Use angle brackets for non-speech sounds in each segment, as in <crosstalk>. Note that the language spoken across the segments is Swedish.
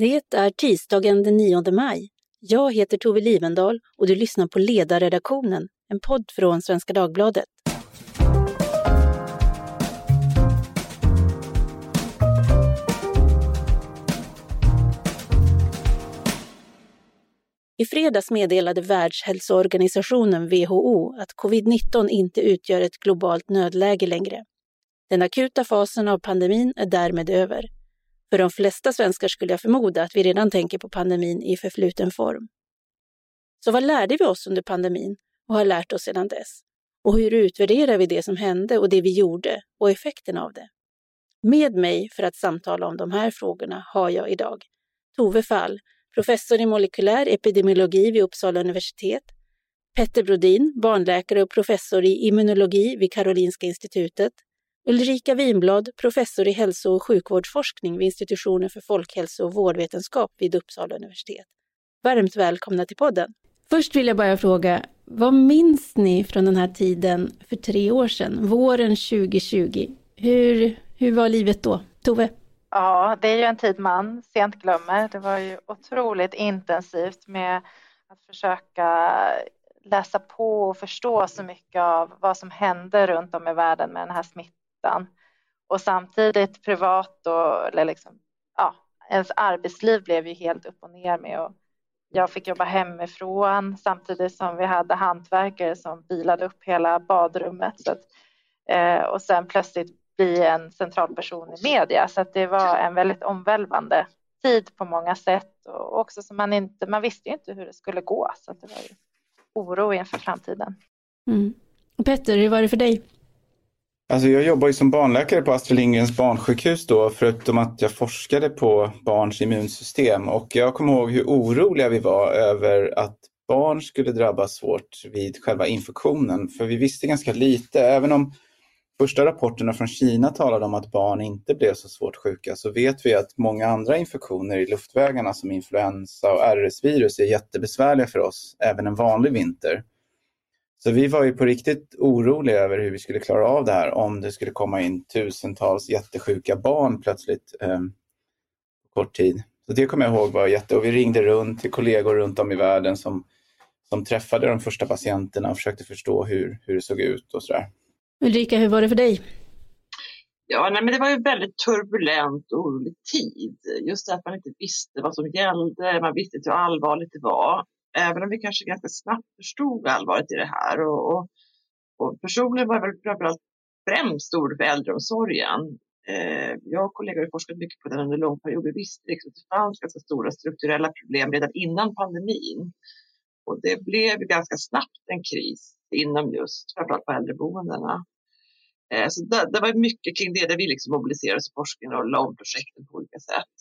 Det är tisdagen den 9 maj. Jag heter Tove Livendal och du lyssnar på Ledarredaktionen, en podd från Svenska Dagbladet. I fredags meddelade Världshälsoorganisationen WHO att covid-19 inte utgör ett globalt nödläge längre. Den akuta fasen av pandemin är därmed över. För de flesta svenskar skulle jag förmoda att vi redan tänker på pandemin i förfluten form. Så vad lärde vi oss under pandemin och har lärt oss sedan dess? Och hur utvärderar vi det som hände och det vi gjorde och effekten av det? Med mig för att samtala om de här frågorna har jag idag Tove Fall, professor i molekylär epidemiologi vid Uppsala universitet, Petter Brodin, barnläkare och professor i immunologi vid Karolinska institutet, Ulrika Winblad, professor i hälso och sjukvårdsforskning vid institutionen för folkhälso och vårdvetenskap vid Uppsala universitet. Varmt välkomna till podden! Först vill jag bara fråga, vad minns ni från den här tiden för tre år sedan, våren 2020? Hur, hur var livet då? Tove? Ja, det är ju en tid man sent glömmer. Det var ju otroligt intensivt med att försöka läsa på och förstå så mycket av vad som hände runt om i världen med den här smittan. Och samtidigt privat och eller liksom, ja, ens arbetsliv blev ju helt upp och ner med och jag fick jobba hemifrån samtidigt som vi hade hantverkare som bilade upp hela badrummet. Så att, eh, och sen plötsligt bli en central person i media. Så att det var en väldigt omvälvande tid på många sätt och också som man inte, man visste ju inte hur det skulle gå. Så att det var ju oro inför framtiden. Mm. Petter, hur var det för dig? Alltså jag jobbar ju som barnläkare på Astrid Lindgrens barnsjukhus då, förutom att jag forskade på barns immunsystem. Och jag kommer ihåg hur oroliga vi var över att barn skulle drabbas svårt vid själva infektionen. För vi visste ganska lite, även om första rapporterna från Kina talade om att barn inte blev så svårt sjuka, så vet vi att många andra infektioner i luftvägarna som influensa och RS-virus är jättebesvärliga för oss, även en vanlig vinter. Så vi var ju på riktigt oroliga över hur vi skulle klara av det här om det skulle komma in tusentals jättesjuka barn plötsligt eh, på kort tid. Så det kommer jag ihåg var jätte... Och vi ringde runt till kollegor runt om i världen som, som träffade de första patienterna och försökte förstå hur, hur det såg ut och sådär. Ulrika, hur var det för dig? Ja, nej, men det var ju väldigt turbulent och orolig tid. Just det att man inte visste vad som gällde, man visste inte hur allvarligt det var även om vi kanske ganska snabbt förstod allvaret i det här. Och, och, och personligen var jag väl framförallt främst orolig för äldreomsorgen. Eh, jag och kollegor har forskat mycket på den under lång period. Vi visste liksom att det fanns ganska stora strukturella problem redan innan pandemin. Och det blev ganska snabbt en kris inom just framförallt på äldreboendena. Eh, så det, det, var mycket kring det där vi liksom mobiliserades forskningen och la om projekten på olika sätt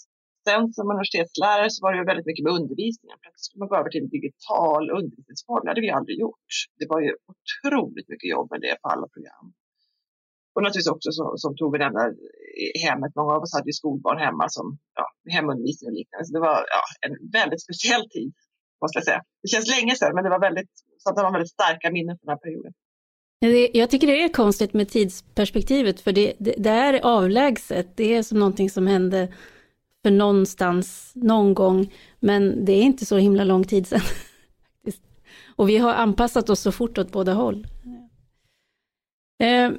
sen som universitetslärare så var det ju väldigt mycket med undervisningen. Plötsligt skulle man gå över till en digital undervisningsform. Det hade vi aldrig gjort. Det var ju otroligt mycket jobb med det på alla program. Och naturligtvis också så, som Tove nämnde, hemmet. Många av oss hade ju skolbarn hemma som ja, hemundervisning och liknande. Så det var ja, en väldigt speciell tid, måste jag säga. Det känns länge sedan, men det var väldigt, så att det var väldigt starka minnen från den här perioden. Jag tycker det är konstigt med tidsperspektivet, för det, det, det är avlägset. Det är som någonting som hände för någonstans, någon gång, men det är inte så himla lång tid sedan. <laughs> Och vi har anpassat oss så fort åt båda håll. Eh,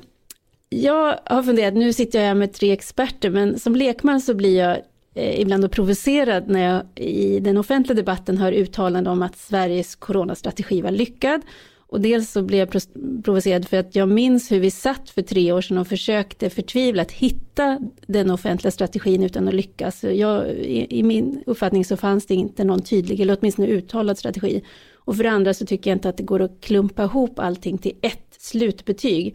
jag har funderat, nu sitter jag här med tre experter, men som lekman så blir jag eh, ibland provocerad när jag i den offentliga debatten hör uttalanden om att Sveriges coronastrategi var lyckad och dels så blev jag provocerad för att jag minns hur vi satt för tre år sedan och försökte förtvivlat hitta den offentliga strategin utan att lyckas. Jag, i, I min uppfattning så fanns det inte någon tydlig, eller åtminstone uttalad strategi. Och för det andra så tycker jag inte att det går att klumpa ihop allting till ett slutbetyg.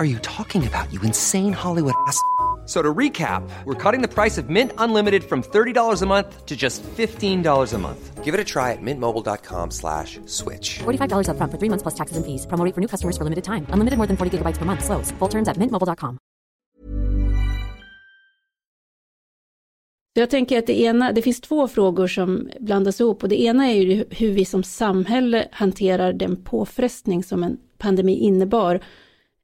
are you talking about, you insane Hollywood ass?" So to recap, we're cutting the price of Mint Unlimited from $30 a month to just $15 a month. Give it a try at mintmobile.com slash switch. $45 up front for three months plus taxes and fees. Promoting for new customers for limited time. Unlimited more than 40 gigabytes per month. Slows. Full terms at mintmobile.com. Jag tänker att det ena, det finns två frågor som blandas ihop och det ena är ju hur vi som samhälle hanterar den påfrestning som en pandemi innebar.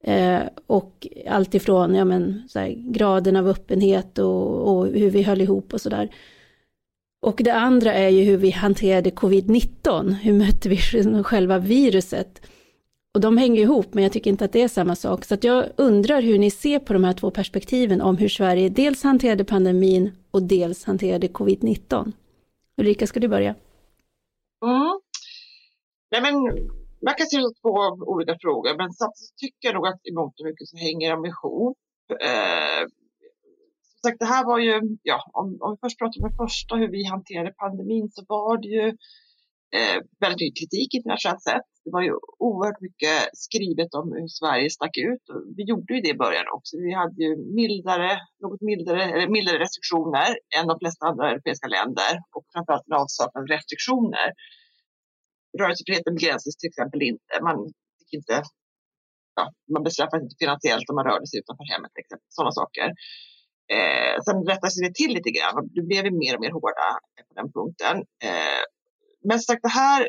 Eh, och alltifrån ja, men, så här, graden av öppenhet och, och hur vi höll ihop och sådär. Och det andra är ju hur vi hanterade covid-19, hur mötte vi <laughs> själva viruset? Och de hänger ihop, men jag tycker inte att det är samma sak. Så jag undrar hur ni ser på de här två perspektiven om hur Sverige dels hanterade pandemin och dels hanterade covid-19. Ulrika, ska du börja? Mm. Nej, men man kan se det två olika frågor, men samtidigt tycker jag nog att i mångt och mycket så hänger de ihop. Eh, som sagt, det här var ju, ja, om, om vi först pratar om det första, hur vi hanterade pandemin, så var det ju eh, väldigt mycket kritik internationellt sett. Det var ju oerhört mycket skrivet om hur Sverige stack ut. Och vi gjorde ju det i början också. Vi hade ju mildare, något mildare, eller mildare restriktioner än de flesta andra europeiska länder och framförallt en avsaknad av restriktioner. Rörelsefriheten begränsas till exempel inte. Man fick inte ja, man bestraffas inte finansiellt om man rörde sig utanför hemmet, exempel, sådana saker. Eh, sen rättades det till lite grann och det blev mer och mer hårda på den punkten. Eh, men sagt det här,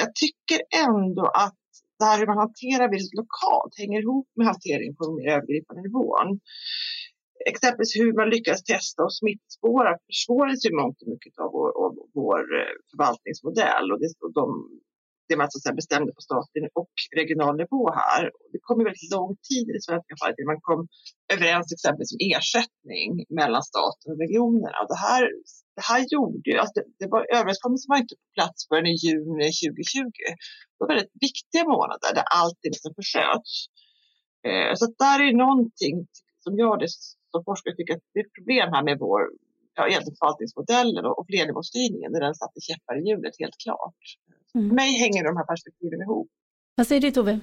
jag tycker ändå att det här hur man hanterar viruset lokalt hänger ihop med hanteringen på den mer övergripande nivån. Exempelvis hur man lyckas testa och smittspåra försvåras ju mångt och mycket av vår, av vår eh, förvaltningsmodell och, det, och de det man så att säga bestämde på statlig och regional nivå här. Det kom ju väldigt lång tid i det svenska fallet innan man kom överens exempelvis om ersättning mellan staten och regionerna. Och det, här, det här gjorde ju, alltså det, det var, överenskommelsen var inte på plats förrän i juni 2020. Det var väldigt viktiga månader där allting liksom försköts. Eh, så där är någonting som gör det som forskare tycker att det är ett problem här med vår ja, egentligen förvaltningsmodellen och, flernivåstyrningen där den satte käppar i hjulet helt klart. Mm. För mig hänger de här perspektiven ihop. Vad säger du Tove?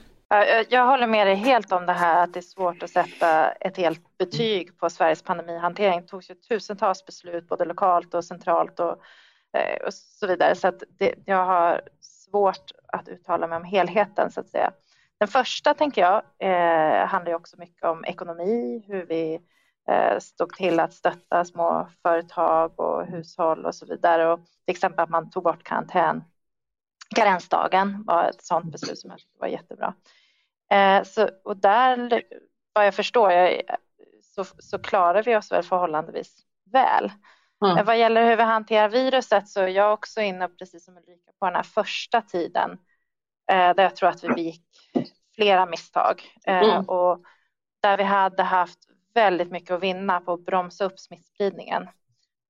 Jag håller med dig helt om det här att det är svårt att sätta ett helt betyg på Sveriges pandemihantering. Det togs ju tusentals beslut både lokalt och centralt och, eh, och så vidare. Så att det, jag har svårt att uttala mig om helheten så att säga. Den första tänker jag eh, handlar ju också mycket om ekonomi, hur vi stod till att stötta små företag och hushåll och så vidare. Och till exempel att man tog bort karantän karensdagen var ett sådant beslut som jag tyckte var jättebra. Eh, så, och där, vad jag förstår, jag, så, så klarar vi oss väl förhållandevis väl. Mm. Eh, vad gäller hur vi hanterar viruset så är jag också inne, precis som Ulrika, på den här första tiden eh, där jag tror att vi begick flera misstag eh, mm. och där vi hade haft väldigt mycket att vinna på att bromsa upp smittspridningen.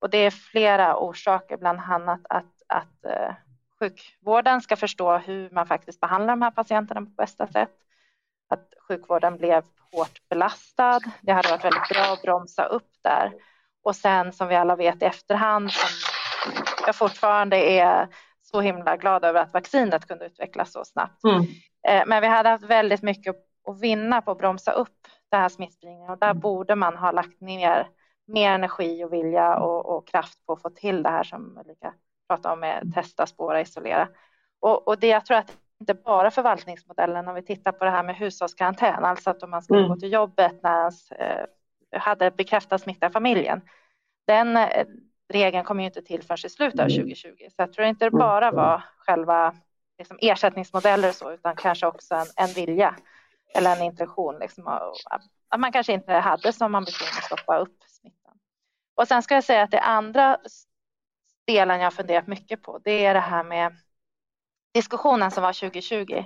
Och det är flera orsaker, bland annat att, att eh, sjukvården ska förstå hur man faktiskt behandlar de här patienterna på bästa sätt. Att sjukvården blev hårt belastad. Det hade varit väldigt bra att bromsa upp där. Och sen som vi alla vet i efterhand, som jag fortfarande är så himla glad över att vaccinet kunde utvecklas så snabbt. Mm. Eh, men vi hade haft väldigt mycket att vinna på att bromsa upp det här smittspridningen och där mm. borde man ha lagt ner mer energi och vilja och, och kraft på att få till det här som Ulrika prata om är testa, spåra, isolera. Och, och det jag tror att inte bara förvaltningsmodellen, om vi tittar på det här med hushållskarantän, alltså att om man ska mm. gå till jobbet när ens eh, hade bekräftat smitta i familjen. Den eh, regeln kom ju inte till förrän i slutet av 2020, så jag tror inte det bara var själva liksom, ersättningsmodeller och så, utan kanske också en, en vilja eller en intention. Liksom, att man kanske inte hade som ambition att stoppa upp smittan. Och sen ska jag säga att det andra delen jag funderat mycket på, det är det här med diskussionen som var 2020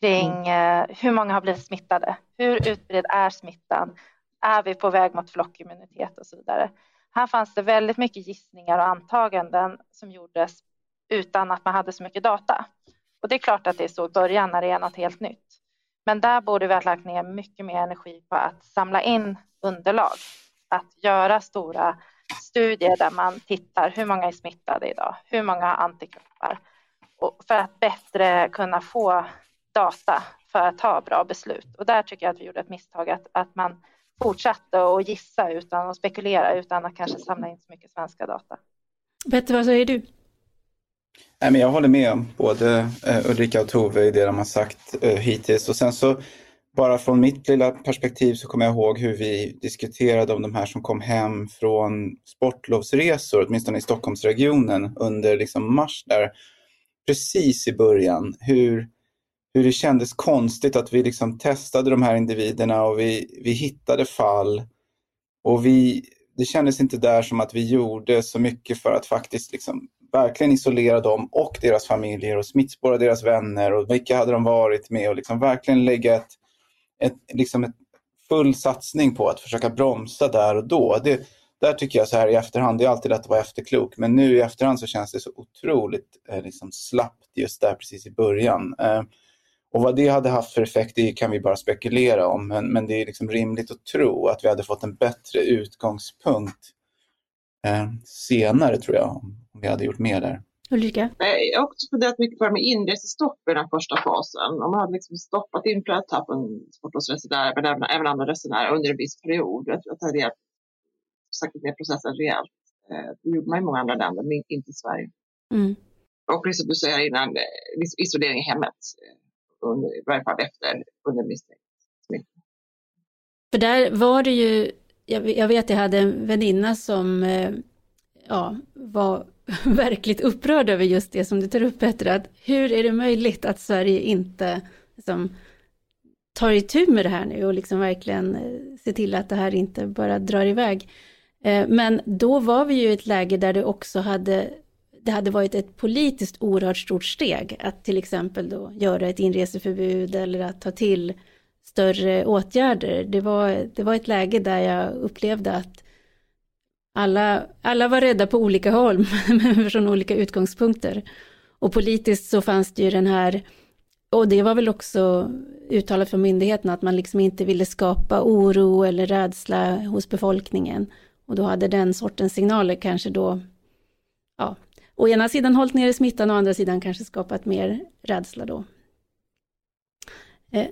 kring mm. eh, hur många har blivit smittade? Hur utbredd är smittan? Är vi på väg mot flockimmunitet och så vidare? Här fanns det väldigt mycket gissningar och antaganden som gjordes utan att man hade så mycket data. Och det är klart att det är så i början när det är något helt nytt. Men där borde vi ha lagt ner mycket mer energi på att samla in underlag, att göra stora studier där man tittar hur många är smittade idag, hur många har antikroppar och för att bättre kunna få data för att ta bra beslut. Och där tycker jag att vi gjorde ett misstag att, att man fortsatte att gissa utan att spekulera utan att kanske samla in så mycket svenska data. Petter, vad säger du? Jag håller med både eh, Ulrika och Tove i det de har sagt eh, hittills och sen så bara från mitt lilla perspektiv så kommer jag ihåg hur vi diskuterade om de här som kom hem från sportlovsresor, åtminstone i Stockholmsregionen under liksom mars där, precis i början. Hur, hur det kändes konstigt att vi liksom testade de här individerna och vi, vi hittade fall. Och vi, det kändes inte där som att vi gjorde så mycket för att faktiskt liksom verkligen isolera dem och deras familjer och smittspåra deras vänner och vilka hade de varit med och liksom verkligen lägga ett, ett, liksom ett full satsning på att försöka bromsa där och då. Det, där tycker jag så här i efterhand, det är alltid lätt att vara efterklok, men nu i efterhand så känns det så otroligt eh, liksom slappt just där precis i början. Eh, och vad det hade haft för effekt det kan vi bara spekulera om, men, men det är liksom rimligt att tro att vi hade fått en bättre utgångspunkt eh, senare tror jag, om vi hade gjort mer där. Ulrika? Jag har också funderat mycket på det med inresestopp i den första fasen. Om man hade liksom stoppat inflödet här på sportlovsresenärer, men även, även andra resenärer under en viss period. Jag tror att det hade saktat ner processen rejält. Eh, det gjorde man i många andra länder, men inte i Sverige. Mm. Och precis som du säger innan, eh, isolering i hemmet eh, under, i varje fall efter under misstänkt smitta. För där var det ju, jag, jag vet jag hade en väninna som ja, var <laughs> verkligt upprörd över just det som du tar upp Petra, att hur är det möjligt att Sverige inte liksom, tar itu med det här nu och liksom verkligen eh, ser till att det här inte bara drar iväg. Eh, men då var vi ju i ett läge där det också hade det hade varit ett politiskt oerhört stort steg att till exempel då göra ett inreseförbud eller att ta till större åtgärder. Det var, det var ett läge där jag upplevde att alla, alla var rädda på olika håll, <laughs> men från olika utgångspunkter. Och politiskt så fanns det ju den här, och det var väl också uttalat från myndigheterna, att man liksom inte ville skapa oro eller rädsla hos befolkningen. Och då hade den sortens signaler kanske då, ja, å ena sidan hållit nere smittan och å andra sidan kanske skapat mer rädsla då. Eh,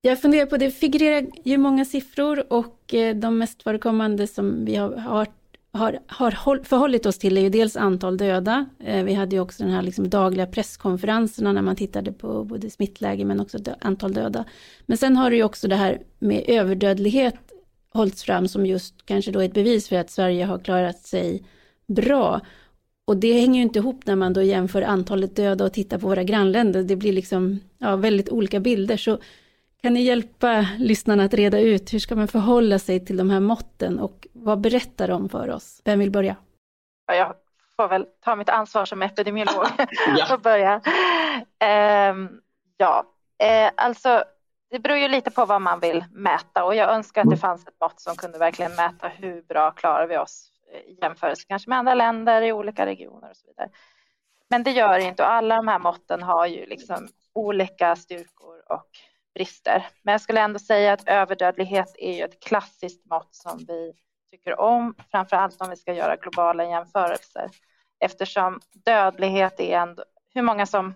jag funderar på, det figurerar ju många siffror och eh, de mest förekommande som vi har, har, har, har förhållit oss till är ju dels antal döda. Eh, vi hade ju också den här liksom dagliga presskonferenserna när man tittade på både smittläge men också antal döda. Men sen har det ju också det här med överdödlighet hållits fram som just kanske då ett bevis för att Sverige har klarat sig bra. Och det hänger ju inte ihop när man då jämför antalet döda och tittar på våra grannländer. Det blir liksom ja, väldigt olika bilder. Så kan ni hjälpa lyssnarna att reda ut hur ska man förhålla sig till de här måtten och vad berättar de för oss? Vem vill börja? Jag får väl ta mitt ansvar som epidemiolog <laughs> <laughs> och börja. Um, ja, uh, alltså det beror ju lite på vad man vill mäta och jag önskar att det fanns ett mått som kunde verkligen mäta hur bra klarar vi oss i jämförelse kanske med andra länder i olika regioner och så vidare. Men det gör det inte och alla de här måtten har ju liksom olika styrkor och brister. Men jag skulle ändå säga att överdödlighet är ju ett klassiskt mått som vi tycker om, framför allt om vi ska göra globala jämförelser. Eftersom dödlighet är ändå, hur många som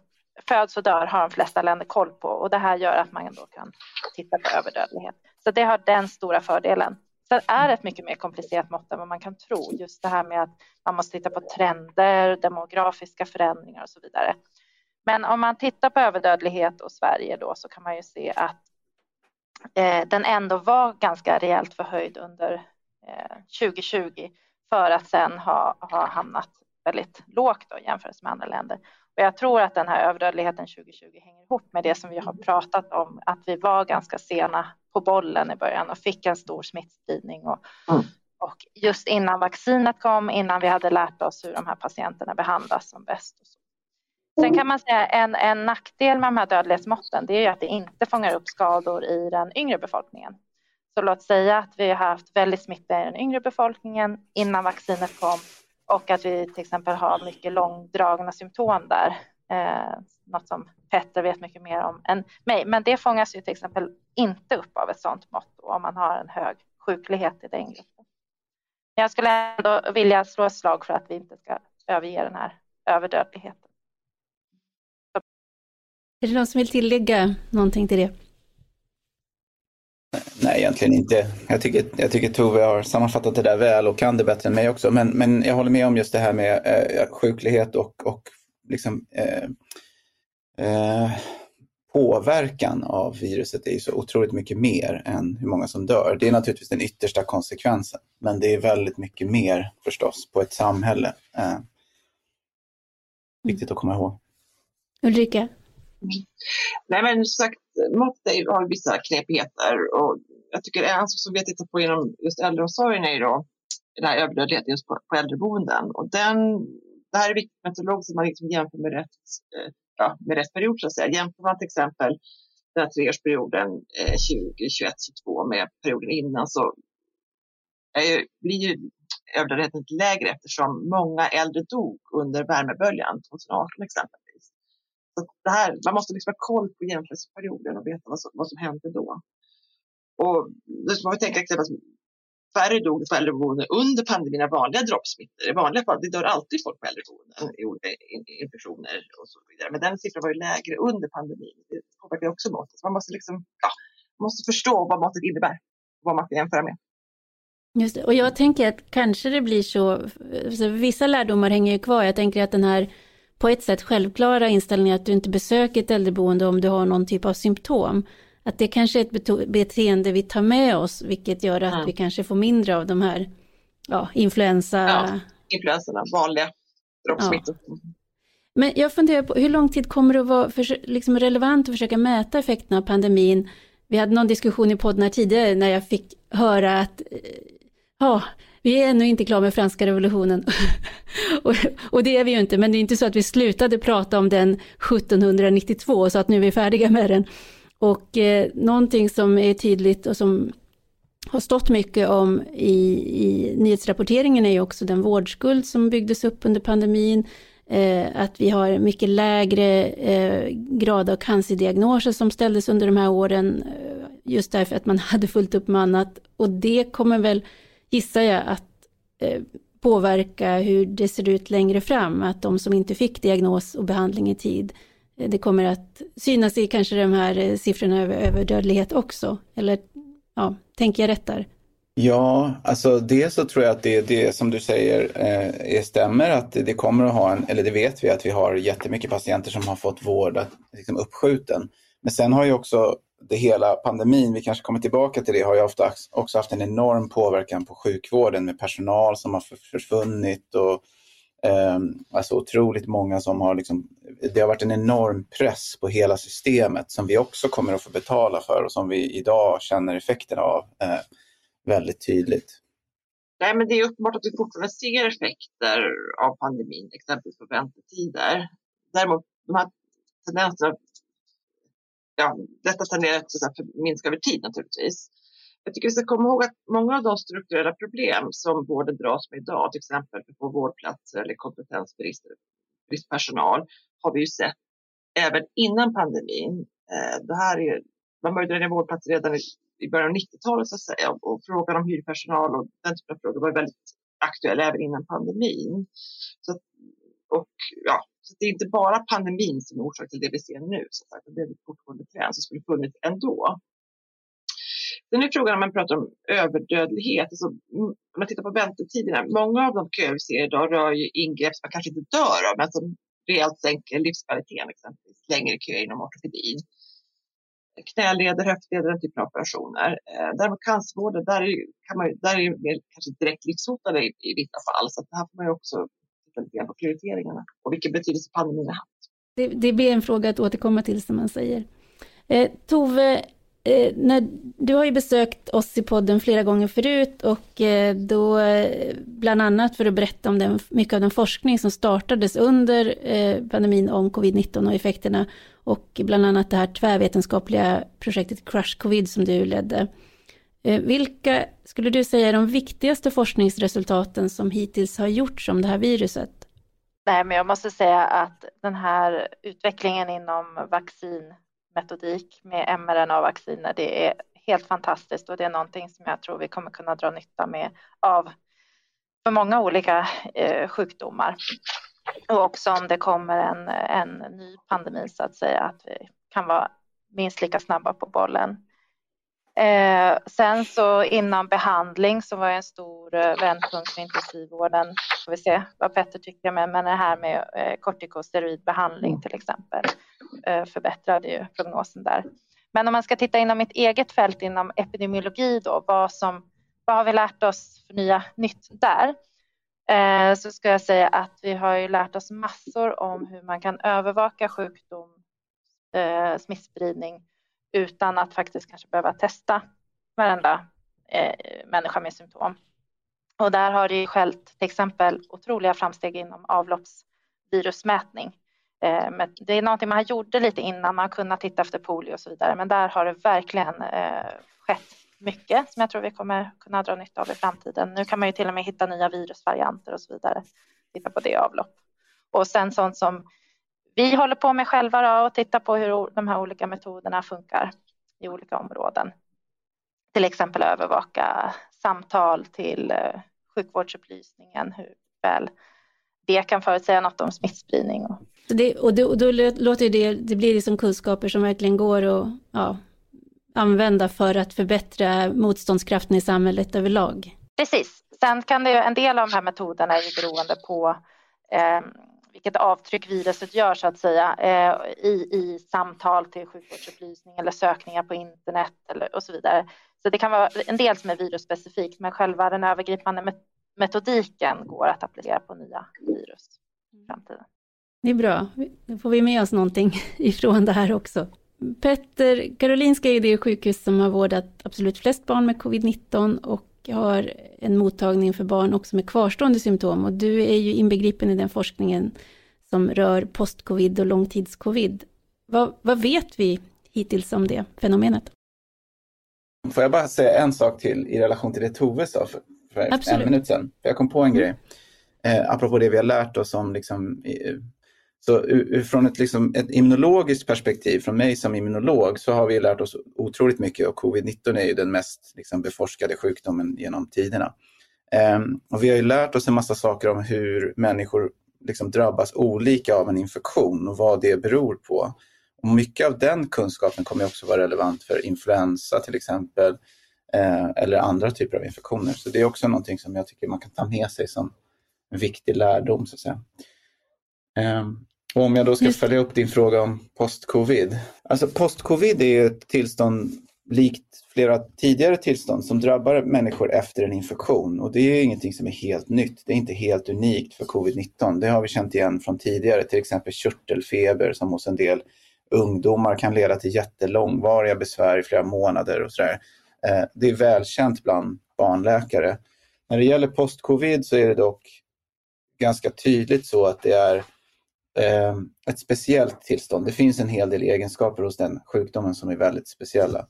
föds och dör har de flesta länder koll på och det här gör att man ändå kan titta på överdödlighet. Så det har den stora fördelen. Sen är det ett mycket mer komplicerat mått än vad man kan tro. Just det här med att man måste titta på trender, demografiska förändringar och så vidare. Men om man tittar på överdödlighet och Sverige då så kan man ju se att eh, den ändå var ganska rejält förhöjd under eh, 2020 för att sen ha, ha hamnat väldigt lågt då, jämfört med andra länder. Och jag tror att den här överdödligheten 2020 hänger ihop med det som vi har pratat om, att vi var ganska sena på bollen i början och fick en stor smittspridning. Och, mm. och just innan vaccinet kom, innan vi hade lärt oss hur de här patienterna behandlas som bäst. Och så. Sen kan man säga en, en nackdel med de här dödlighetsmåtten, det är ju att det inte fångar upp skador i den yngre befolkningen. Så låt säga att vi har haft väldigt smitta i den yngre befolkningen innan vaccinet kom och att vi till exempel har mycket långdragna symptom där. Eh, något som Petter vet mycket mer om än mig. Men det fångas ju till exempel inte upp av ett sådant mått om man har en hög sjuklighet i den gruppen. Jag skulle ändå vilja slå ett slag för att vi inte ska överge den här överdödligheten. Är det någon som vill tillägga någonting till det? Nej, egentligen inte. Jag tycker, jag tycker Tove har sammanfattat det där väl och kan det bättre än mig också. Men, men jag håller med om just det här med eh, sjuklighet och, och liksom, eh, eh, påverkan av viruset är ju så otroligt mycket mer än hur många som dör. Det är naturligtvis den yttersta konsekvensen, men det är väldigt mycket mer förstås på ett samhälle. Eh, viktigt att komma ihåg. Ulrika? Mm. Nej men som sagt, mått har vissa knepigheter och jag tycker en sak som vi har tittat på inom just äldreomsorgen är ju då den här överdödligheten just på, på äldreboenden. Och den, det här är viktigt metodologiskt att man liksom jämför med rätt, eh, ja, med rätt period så att säga. Jämför man till exempel den här treårsperioden eh, 2021 22 med perioden innan så är ju, blir ju överdödligheten lägre eftersom många äldre dog under värmeböljan 2018 exempelvis. Så det här, man måste liksom ha koll på jämförelseperioden och veta vad som, vad som hände då. Och det ska man tänka exempel färre dog på äldreboenden under pandemin av vanliga droppsmittor. I vanliga fall, det dör alltid folk på äldreboenden i olika infektioner och så vidare. Men den siffran var ju lägre under pandemin. Det påverkar också måttet. Man måste liksom, ja, man måste förstå vad måttet innebär vad man ska jämföra med. Just det. Och jag tänker att kanske det blir så, så vissa lärdomar hänger ju kvar. Jag tänker att den här på ett sätt självklara inställningen att du inte besöker ett äldreboende om du har någon typ av symptom att det kanske är ett beteende vi tar med oss, vilket gör att mm. vi kanske får mindre av de här ja, influensa... Ja, influenserna, vanliga droppsmittor. Ja. Men jag funderar på hur lång tid kommer det att vara för, liksom relevant att försöka mäta effekterna av pandemin? Vi hade någon diskussion i podden här tidigare när jag fick höra att eh, ja, vi är ännu inte klara med franska revolutionen. <laughs> och, och, det är vi ju inte, men det är inte så att vi slutade prata om den 1792 så att nu är vi färdiga med den. Och eh, någonting som är tydligt och som har stått mycket om i, i nyhetsrapporteringen är ju också den vårdskuld som byggdes upp under pandemin. Eh, att vi har mycket lägre eh, grad av cancerdiagnoser som ställdes under de här åren. Eh, just därför att man <laughs> hade fullt upp med annat. Och det kommer väl, gissar jag, att eh, påverka hur det ser ut längre fram. Att de som inte fick diagnos och behandling i tid eh, det kommer att synas i kanske de här eh, siffrorna över, över dödlighet också? Eller ja, tänker jag rätt där? Ja, alltså det så tror jag att det, det som du säger eh, stämmer att det kommer att ha en, eller det vet vi att vi har jättemycket patienter som har fått vård liksom uppskjuten. Men sen har ju också det hela pandemin, vi kanske kommer tillbaka till det, har ju ofta också haft en enorm påverkan på sjukvården med personal som har försvunnit och eh, alltså otroligt många som har liksom, det har varit en enorm press på hela systemet som vi också kommer att få betala för och som vi idag känner effekterna av eh, väldigt tydligt. Nej, men det är uppenbart att vi fortfarande ser effekter av pandemin, exempelvis på väntetider. Däremot de här tendenserna, ja, detta tenderar att minska över tid naturligtvis. Jag tycker vi ska komma ihåg att många av de strukturella problem som vården dras med idag, till exempel för få vårdplatser eller kompetensbrist, brist personal, har vi ju sett även innan pandemin. Eh, det här är, man började dra vårdplatser redan i början av 90-talet så att säga och frågan om hyrpersonal och den typen av frågor var väldigt aktuell även innan pandemin. Så, och, ja, så det är inte bara pandemin som är orsak till det vi ser nu, så att det är ett fortgående trend som skulle funnits ändå. Sen är frågan om man pratar om överdödlighet. Alltså, om man tittar på väntetiderna. Många av de köer vi ser idag rör ju ingrepp som man kanske inte dör av, men som rejält sänker livskvaliteten, exempelvis längre köer inom ortopedin. Knäleder, höftleder, den typen av operationer. Eh, däremot cancervården, där är, kan man, där är mer kanske direkt livshotande i, i vissa fall. Så det här får man ju också en del av på prioriteringarna och vilken betydelse pandemin har haft. Det, det blir en fråga att återkomma till som man säger. Eh, Tove, Eh, när, du har ju besökt oss i podden flera gånger förut och eh, då eh, bland annat för att berätta om den, mycket av den forskning som startades under eh, pandemin om covid-19 och effekterna och bland annat det här tvärvetenskapliga projektet Crush Covid som du ledde. Eh, vilka skulle du säga är de viktigaste forskningsresultaten som hittills har gjorts om det här viruset? Nej, men jag måste säga att den här utvecklingen inom vaccinmetodik, med mRNA-vacciner. Det är helt fantastiskt och det är någonting som jag tror vi kommer kunna dra nytta med av för många olika eh, sjukdomar. Och också om det kommer en, en ny pandemi så att säga, att vi kan vara minst lika snabba på bollen. Eh, sen så innan behandling så var jag en stor eh, vändpunkt för intensivvården. Får vi se vad Petter tycker med, men det här med eh, kortikosteroidbehandling till exempel. Eh, förbättrade ju prognosen där. Men om man ska titta inom mitt eget fält inom epidemiologi då, vad, som, vad har vi lärt oss för nya nytt där? Eh, så ska jag säga att vi har ju lärt oss massor om hur man kan övervaka sjukdom, eh, smittspridning utan att faktiskt kanske behöva testa varenda eh, människa med symptom. Och där har det ju skällt till exempel otroliga framsteg inom avloppsvirusmätning. Eh, men det är någonting man gjorde lite innan, man kunnat titta efter polio och så vidare, men där har det verkligen eh, skett mycket som jag tror vi kommer kunna dra nytta av i framtiden. Nu kan man ju till och med hitta nya virusvarianter och så vidare. Titta på det avlopp. Och sen sånt som vi håller på med själva då, och titta på hur de här olika metoderna funkar i olika områden. Till exempel övervaka samtal till eh, sjukvårdsupplysningen, hur väl det kan förutsäga något om smittspridning. Och, det, och, då, då låter det, det blir liksom kunskaper som verkligen går att ja, använda för att förbättra motståndskraften i samhället överlag. Precis. Sen kan det, en del av de här metoderna är ju beroende på eh, vilket avtryck viruset gör så att säga eh, i, i samtal till sjukvårdsupplysning eller sökningar på internet eller, och så vidare. Så det kan vara en del som är virusspecifikt men själva den övergripande metodiken går att applicera på nya virus i framtiden. Det är bra, då får vi med oss någonting <laughs> ifrån det här också. Petter, Karolinska är det sjukhus som har vårdat absolut flest barn med covid-19 och har en mottagning för barn också med kvarstående symptom. Och du är ju inbegripen i den forskningen som rör post-covid och långtids-covid. Vad, vad vet vi hittills om det fenomenet? Får jag bara säga en sak till i relation till det Tove sa för, för en minut sedan? För jag kom på en mm. grej. Eh, apropå det vi har lärt oss om liksom, så från ett, liksom, ett immunologiskt perspektiv, från mig som immunolog, så har vi lärt oss otroligt mycket och covid-19 är ju den mest liksom, beforskade sjukdomen genom tiderna. Um, och vi har ju lärt oss en massa saker om hur människor liksom, drabbas olika av en infektion och vad det beror på. Och mycket av den kunskapen kommer också vara relevant för influensa till exempel, eh, eller andra typer av infektioner. Så det är också någonting som jag tycker man kan ta med sig som en viktig lärdom. Så att säga. Um, och om jag då ska Just... följa upp din fråga om post-covid. Alltså post-covid är ett tillstånd likt flera tidigare tillstånd som drabbar människor efter en infektion. Och det är ingenting som är helt nytt. Det är inte helt unikt för covid-19. Det har vi känt igen från tidigare, till exempel körtelfeber som hos en del ungdomar kan leda till jättelångvariga besvär i flera månader och sådär. Eh, det är välkänt bland barnläkare. När det gäller post-covid så är det dock ganska tydligt så att det är Ehm, ett speciellt tillstånd. Det finns en hel del egenskaper hos den sjukdomen som är väldigt speciella.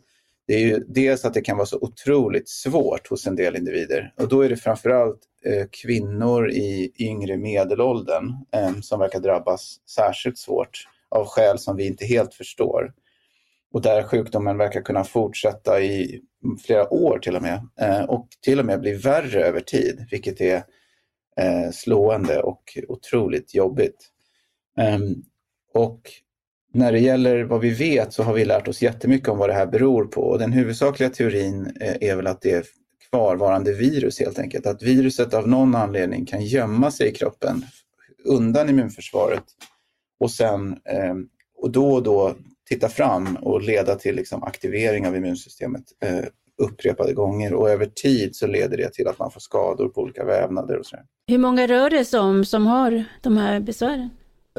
Det är ju dels att det kan vara så otroligt svårt hos en del individer och då är det framförallt eh, kvinnor i yngre medelåldern eh, som verkar drabbas särskilt svårt av skäl som vi inte helt förstår. Och där sjukdomen verkar kunna fortsätta i flera år till och med eh, och till och med bli värre över tid, vilket är eh, slående och otroligt jobbigt. Um, och när det gäller vad vi vet så har vi lärt oss jättemycket om vad det här beror på. Och den huvudsakliga teorin eh, är väl att det är kvarvarande virus helt enkelt. Att viruset av någon anledning kan gömma sig i kroppen undan immunförsvaret och sen eh, och då och då titta fram och leda till liksom, aktivering av immunsystemet eh, upprepade gånger och över tid så leder det till att man får skador på olika vävnader och så. Hur många rör det sig om som har de här besvären?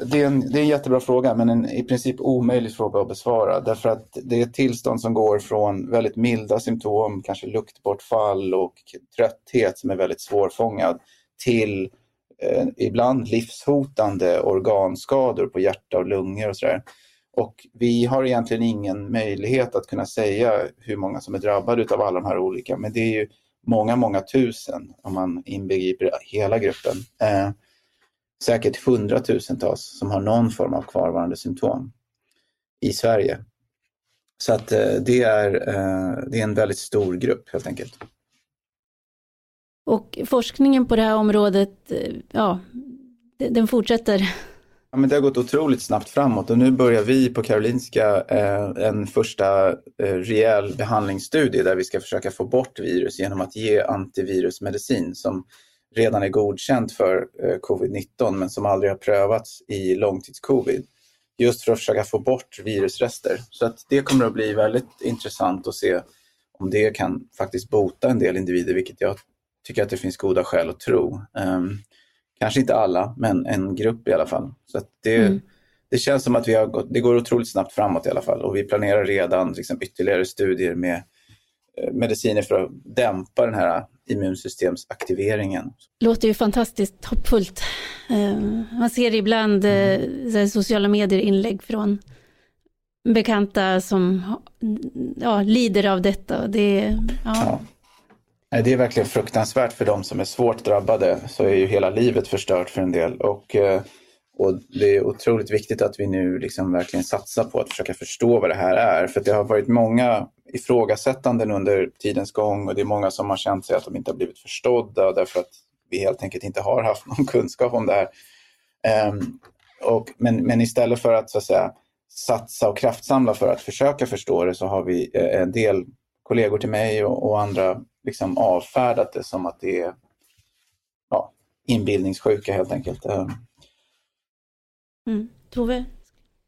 Det är, en, det är en jättebra fråga men en i princip omöjlig fråga att besvara därför att det är ett tillstånd som går från väldigt milda symptom, kanske luktbortfall och trötthet som är väldigt svårfångad till eh, ibland livshotande organskador på hjärta och lungor och sådär. Och vi har egentligen ingen möjlighet att kunna säga hur många som är drabbade av alla de här olika men det är ju många, många tusen om man inbegriper hela gruppen. Eh, säkert hundratusentals som har någon form av kvarvarande symptom i Sverige. Så att eh, det är, eh, det är en väldigt stor grupp helt enkelt. Och forskningen på det här området, eh, ja, den fortsätter? Ja, men det har gått otroligt snabbt framåt och nu börjar vi på Karolinska en första rejäl behandlingsstudie där vi ska försöka få bort virus genom att ge antivirusmedicin som redan är godkänt för eh, covid-19 men som aldrig har prövats i långtidscovid. just för att försöka få bort virusrester. Så att det kommer att bli väldigt intressant att se om det kan faktiskt bota en del individer, vilket jag tycker att det finns goda skäl att tro. Um, kanske inte alla, men en grupp i alla fall. Så det, mm. det känns som att vi har gått, det går otroligt snabbt framåt i alla fall och vi planerar redan liksom, ytterligare studier med eh, mediciner för att dämpa den här immunsystemsaktiveringen. Låter ju fantastiskt hoppfullt. Uh, man ser ibland uh, sociala medier-inlägg från bekanta som ja, lider av detta. Det, ja. ja. Det är verkligen fruktansvärt för de som är svårt drabbade. Så är ju hela livet förstört för en del. Och, eh, och det är otroligt viktigt att vi nu liksom verkligen satsar på att försöka förstå vad det här är. För det har varit många ifrågasättanden under tidens gång och det är många som har känt sig att de inte har blivit förstådda därför att vi helt enkelt inte har haft <laughs> någon kunskap om det här. Um, och, men, men istället för att så att säga satsa och kraftsamla för att försöka förstå det så har vi eh, en del kollegor till mig och, och andra liksom avfärdat det som att det är ja, inbildningssjuka helt enkelt. Um, Mm. Tove?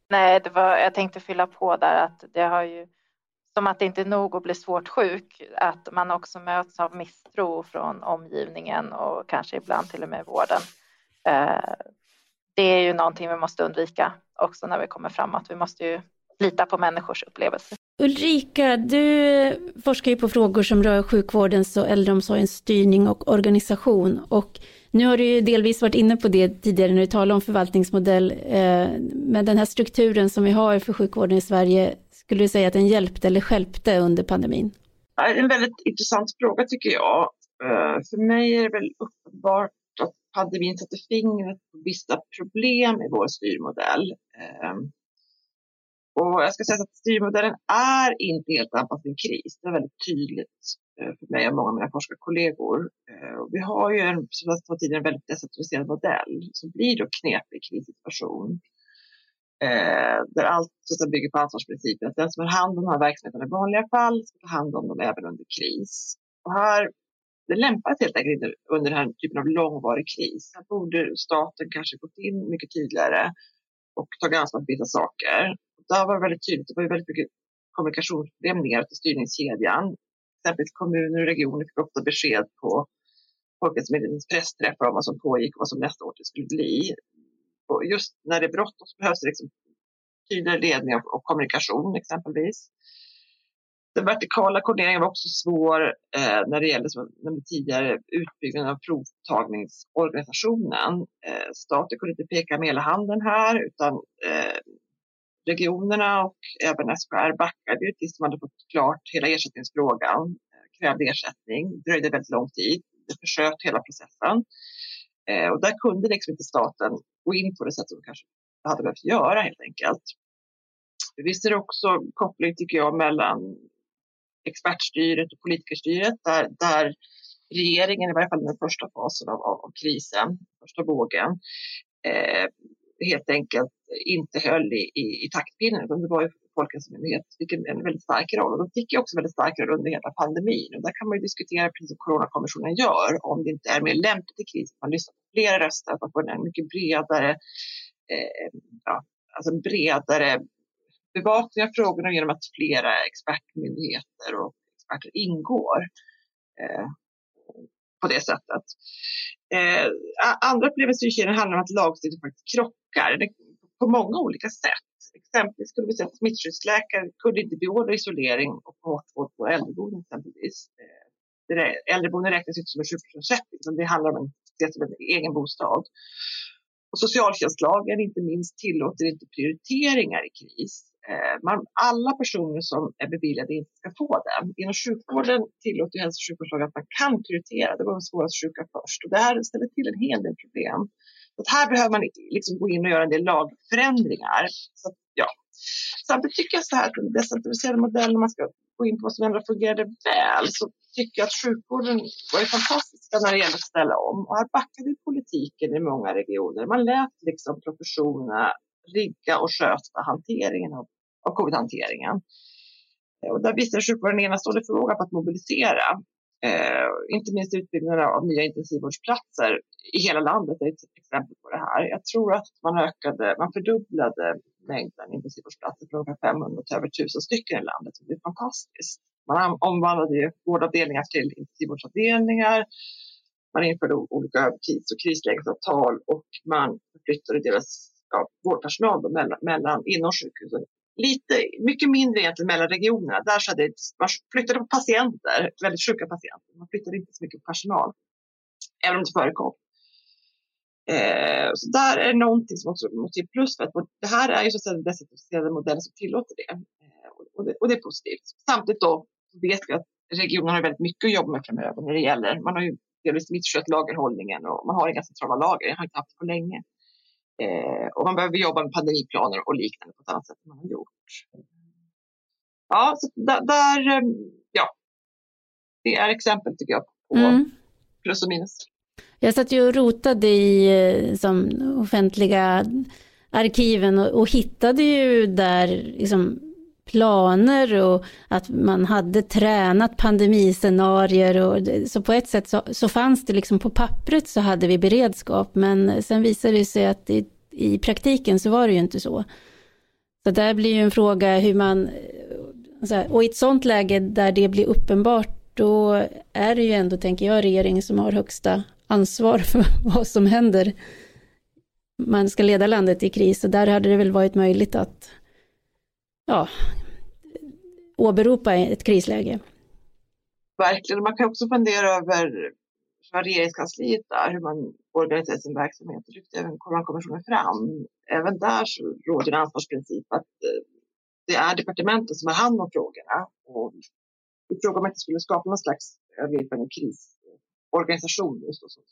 Nej, det var, jag tänkte fylla på där att det har ju som att det inte är nog att bli svårt sjuk, att man också möts av misstro från omgivningen och kanske ibland till och med vården. Eh, det är ju någonting vi måste undvika också när vi kommer framåt. Vi måste ju lita på människors upplevelser. Ulrika, du forskar ju på frågor som rör sjukvårdens och äldreomsorgens styrning och organisation. Och nu har du ju delvis varit inne på det tidigare när du talade om förvaltningsmodell. Eh, men den här strukturen som vi har för sjukvården i Sverige, skulle du säga att den hjälpte eller skälpte under pandemin? En väldigt intressant fråga tycker jag. Eh, för mig är det väl uppenbart att pandemin satte fingret på vissa problem i vår styrmodell. Eh, och jag ska säga att styrmodellen är inte helt anpassad till kris. Det är väldigt tydligt för mig och många av mina forskarkollegor. Eh, vi har ju en, som jag sa tidigare, en väldigt decentraliserad modell som blir då knepig i krissituation. Eh, där allt så bygger på ansvarsprincipen. Att den som har hand om de här verksamheterna i vanliga fall ska ta hand om dem även under kris. Och här det lämpar sig helt enkelt inte under den här typen av långvarig kris. Här borde staten kanske gått in mycket tydligare och tagit ansvar för vissa saker. Det var väldigt tydligt, det var ju väldigt mycket kommunikationsproblem ner till styrningskedjan. Exempelvis kommuner och regioner fick ofta besked på Folkhälsomyndighetens pressträffar om vad som pågick och vad som nästa år skulle bli. Och just när det är bråttom så behövs det liksom tydligare ledning och kommunikation exempelvis. Den vertikala koordineringen var också svår eh, när det gällde som tidigare utbyggnaden av provtagningsorganisationen. Eh, staten kunde inte peka med hela handen här utan eh, regionerna och även SKR backade ju tills de hade fått klart hela ersättningsfrågan. Eh, krävde ersättning, det dröjde väldigt lång tid. Det försköt hela processen. Eh, och där kunde liksom inte staten gå in på det sätt som kanske hade behövt göra helt enkelt. Visst är det också koppling tycker jag mellan expertstyret och politikerstyret där, där regeringen, i varje fall den första fasen av, av, av krisen, första vågen, eh, helt enkelt inte höll i, i, i taktpinnen. Utan det var ju Folkhälsomyndigheten fick en, en väldigt stark roll och de fick ju också väldigt stark roll under hela pandemin. Och där kan man ju diskutera, precis som Coronakommissionen gör, om det inte är mer lämpligt i kris att man lyssnar på flera röster, att man får en mycket bredare, eh, ja, alltså en bredare bevakning av frågorna genom att flera expertmyndigheter och experter ingår eh, på det sättet. Eh, andra upplevelser i Kina handlar om att lagstiftning faktiskt krockar det, på många olika sätt. Exempelvis skulle vi säga att smittskyddsläkare kunde inte beordra isolering och kortvård på äldreboenden exempelvis. Eh, äldreboenden räknas inte som en sjukvårdsersättning utan det handlar om en, om en egen bostad. Och socialtjänstlagen inte minst tillåter inte prioriteringar i kris. Eh, man, alla personer som är beviljade inte ska få den. Inom sjukvården tillåter hälso och sjukvårdslagen att man kan prioritera. Det var de svårast sjuka först och det här ställer till en hel del problem. Så här behöver man liksom gå in och göra en del lagförändringar. Så, ja. Samtidigt tycker jag så här att den decentraliserade modellen, man ska gå in på vad som ändå fungerade väl, så tycker jag att sjukvården var ju fantastisk när det gäller att ställa om. Och här backade politiken i många regioner. Man lät liksom professionerna rigga och sköta hanteringen av av covid-hanteringen. Eh, och där visar sjukvården enastående förmåga på att mobilisera. Eh, inte minst utbyggnaden av nya intensivvårdsplatser i hela landet är ett exempel på det här. Jag tror att man ökade, man fördubblade mängden intensivvårdsplatser från ungefär 500 till över 1000 stycken i landet. Det är fantastiskt. Man omvandlade ju vårdavdelningar till intensivvårdsavdelningar. Man införde olika övertids och krislägesavtal och man flyttade deras av vårdpersonal mellan, mellan inom sjukhusen lite, mycket mindre egentligen mellan regionerna. Där så hade, man flyttade på patienter, väldigt sjuka patienter. Man flyttade inte så mycket på personal, även om det förekom. Eh, så där är det någonting som också måste ge plus för att det här är ju så att säga den decentraliserade modellen som tillåter det. Eh, och det. Och det är positivt. Samtidigt då vet vi att regionerna har väldigt mycket att jobba med framöver när det gäller, man har ju delvis misskött lagerhållningen och man har inga centrala lager, det har inte haft det på länge. Eh, och man behöver jobba med pandemiplaner och liknande på ett annat sätt än man har gjort. Ja, så där, där eh, ja, det är exempel tycker jag på mm. plus och minus. Jag satt ju och rotade i eh, som offentliga arkiven och, och hittade ju där liksom, planer och att man hade tränat pandemiscenarier. Och, så på ett sätt så, så fanns det liksom på pappret så hade vi beredskap men sen visade det sig att i, i praktiken så var det ju inte så. Så där blir ju en fråga hur man, och i ett sånt läge där det blir uppenbart då är det ju ändå, tänker jag, regeringen som har högsta ansvar för <laughs> vad som händer. Man ska leda landet i kris och där hade det väl varit möjligt att ja, åberopa ett krisläge. Verkligen, man kan också fundera över vad regeringskansliet är, hur man organiserar sin verksamhet. Det lyfte även Coronakommissionen fram. Även där så råder en ansvarsprincip att eh, det är departementet som har hand om frågorna. Och I fråga om att det skulle skapa någon slags övergripande krisorganisation just då, som,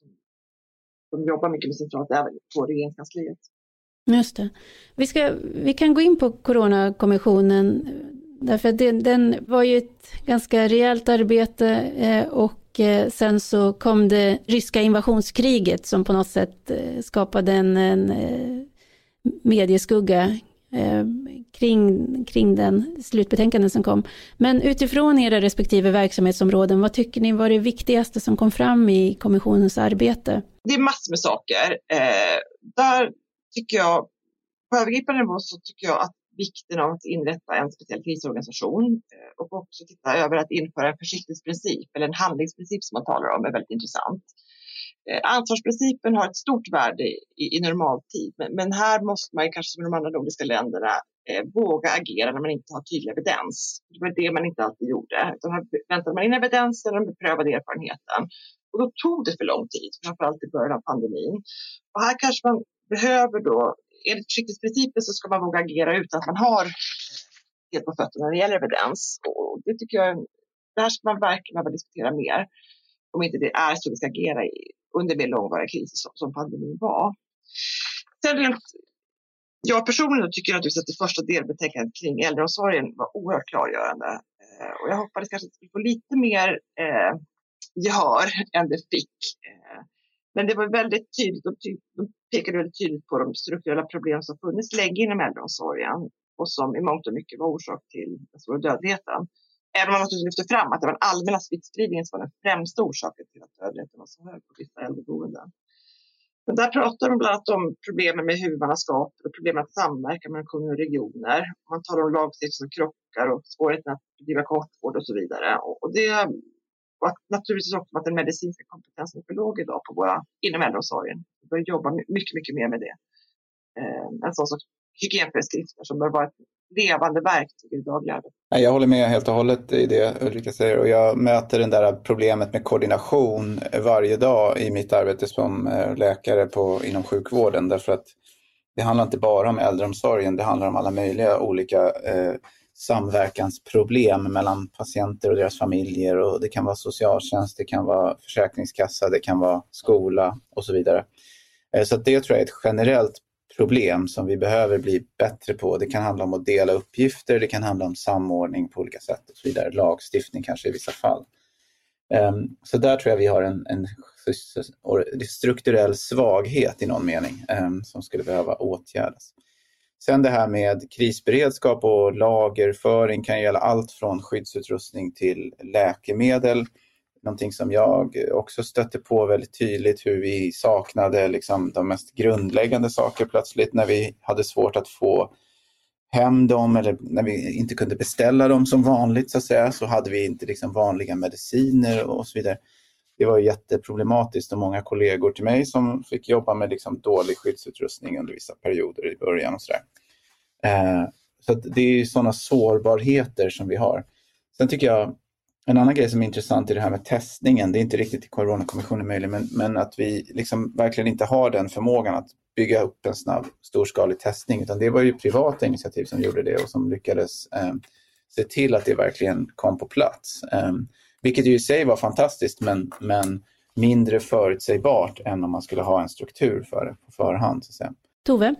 som jobbar mycket med centralt även på regeringskansliet. Just det. Vi, ska, vi kan gå in på Coronakommissionen, därför att det, den var ju ett ganska rejält arbete eh, och eh, sen så kom det ryska invasionskriget som på något sätt eh, skapade en, en medieskugga kring, kring den slutbetänkanden som kom. Men utifrån era respektive verksamhetsområden, vad tycker ni var det viktigaste som kom fram i kommissionens arbete? Det är massor med saker. Eh, där tycker jag, på övergripande nivå så tycker jag att vikten av att inrätta en speciell krisorganisation eh, och också titta över att införa en försiktighetsprincip eller en handlingsprincip som man talar om är väldigt intressant. Eh, ansvarsprincipen har ett stort värde i, i normaltid, men, men, här måste man kanske som i de andra nordiska länderna eh, våga agera när man inte har tydlig evidens. Det var det man inte alltid gjorde, utan här väntade man in evidensen och beprövade erfarenheten. Och då tog det för lång tid, framförallt i början av pandemin. Och här kanske man behöver då, enligt försiktighetsprincipen så ska man våga agera utan att man har helt på fötterna när det gäller evidens. Och det tycker jag, det här ska man verkligen behöva diskutera mer. Om inte det är så vi ska agera i, under mer långvariga kriser som, som pandemin var. Sen rent, jag personligen tycker naturligtvis att det första delbetänkandet kring äldreomsorgen var oerhört klargörande. Eh, och jag hoppades kanske att vi skulle få lite mer eh, gehör än det fick. Eh, men det var väldigt tydligt, de pekade väldigt tydligt på de strukturella problem som funnits länge inom äldreomsorgen och som i mångt och mycket var orsak till den stora dödligheten. Även om man naturligtvis lyfte fram att det var den allmänna smittspridningen som var den främsta orsaken till att dödligheten var så hög på vissa äldreboenden. Men där pratar de bland annat om problemen med huvudmannaskap och problemen att samverka mellan kommuner och regioner. Man talar om lagstiftning som krockar och svårigheten att bedriva kortvård och så vidare. Och det och att, naturligtvis också att den medicinska kompetensen är för låg idag på våra, inom äldreomsorgen. Vi bör jobba mycket, mycket mer med det. Eh, en sån sorts hygienföreskrifter som bör vara ett levande verktyg i det dagliga Jag håller med helt och hållet i det Ulrika säger och jag möter det där problemet med koordination varje dag i mitt arbete som eh, läkare på, inom sjukvården därför att det handlar inte bara om äldreomsorgen, det handlar om alla möjliga olika eh, samverkansproblem mellan patienter och deras familjer och det kan vara socialtjänst, det kan vara försäkringskassa, det kan vara skola och så vidare. Eh, så det tror jag är ett generellt problem som vi behöver bli bättre på. Det kan handla om att dela uppgifter, det kan handla om samordning på olika sätt och så vidare. Lagstiftning kanske i vissa fall. Ehm, så där tror jag vi har en, en strukturell svaghet i någon mening ehm, som skulle behöva åtgärdas. Sen det här med krisberedskap och lagerföring kan gälla allt från skyddsutrustning till läkemedel. någonting som jag också stötte på väldigt tydligt hur vi saknade liksom de mest grundläggande saker plötsligt när vi hade svårt att få hem dem eller när vi inte kunde beställa dem som vanligt så att säga så hade vi inte liksom vanliga mediciner och så vidare. Det var jätteproblematiskt och många kollegor till mig som fick jobba med liksom dålig skyddsutrustning under vissa perioder i början och sådär. Eh, så det är sådana sårbarheter som vi har. Sen tycker jag en annan grej som är intressant i det här med testningen, det är inte riktigt i Coronakommissionen möjligt, men, men att vi liksom verkligen inte har den förmågan att bygga upp en snabb storskalig testning, utan det var ju privata initiativ som gjorde det och som lyckades eh, se till att det verkligen kom på plats. Eh, vilket ju i sig var fantastiskt, men, men mindre förutsägbart än om man skulle ha en struktur för det på förhand. Så att säga. Tove?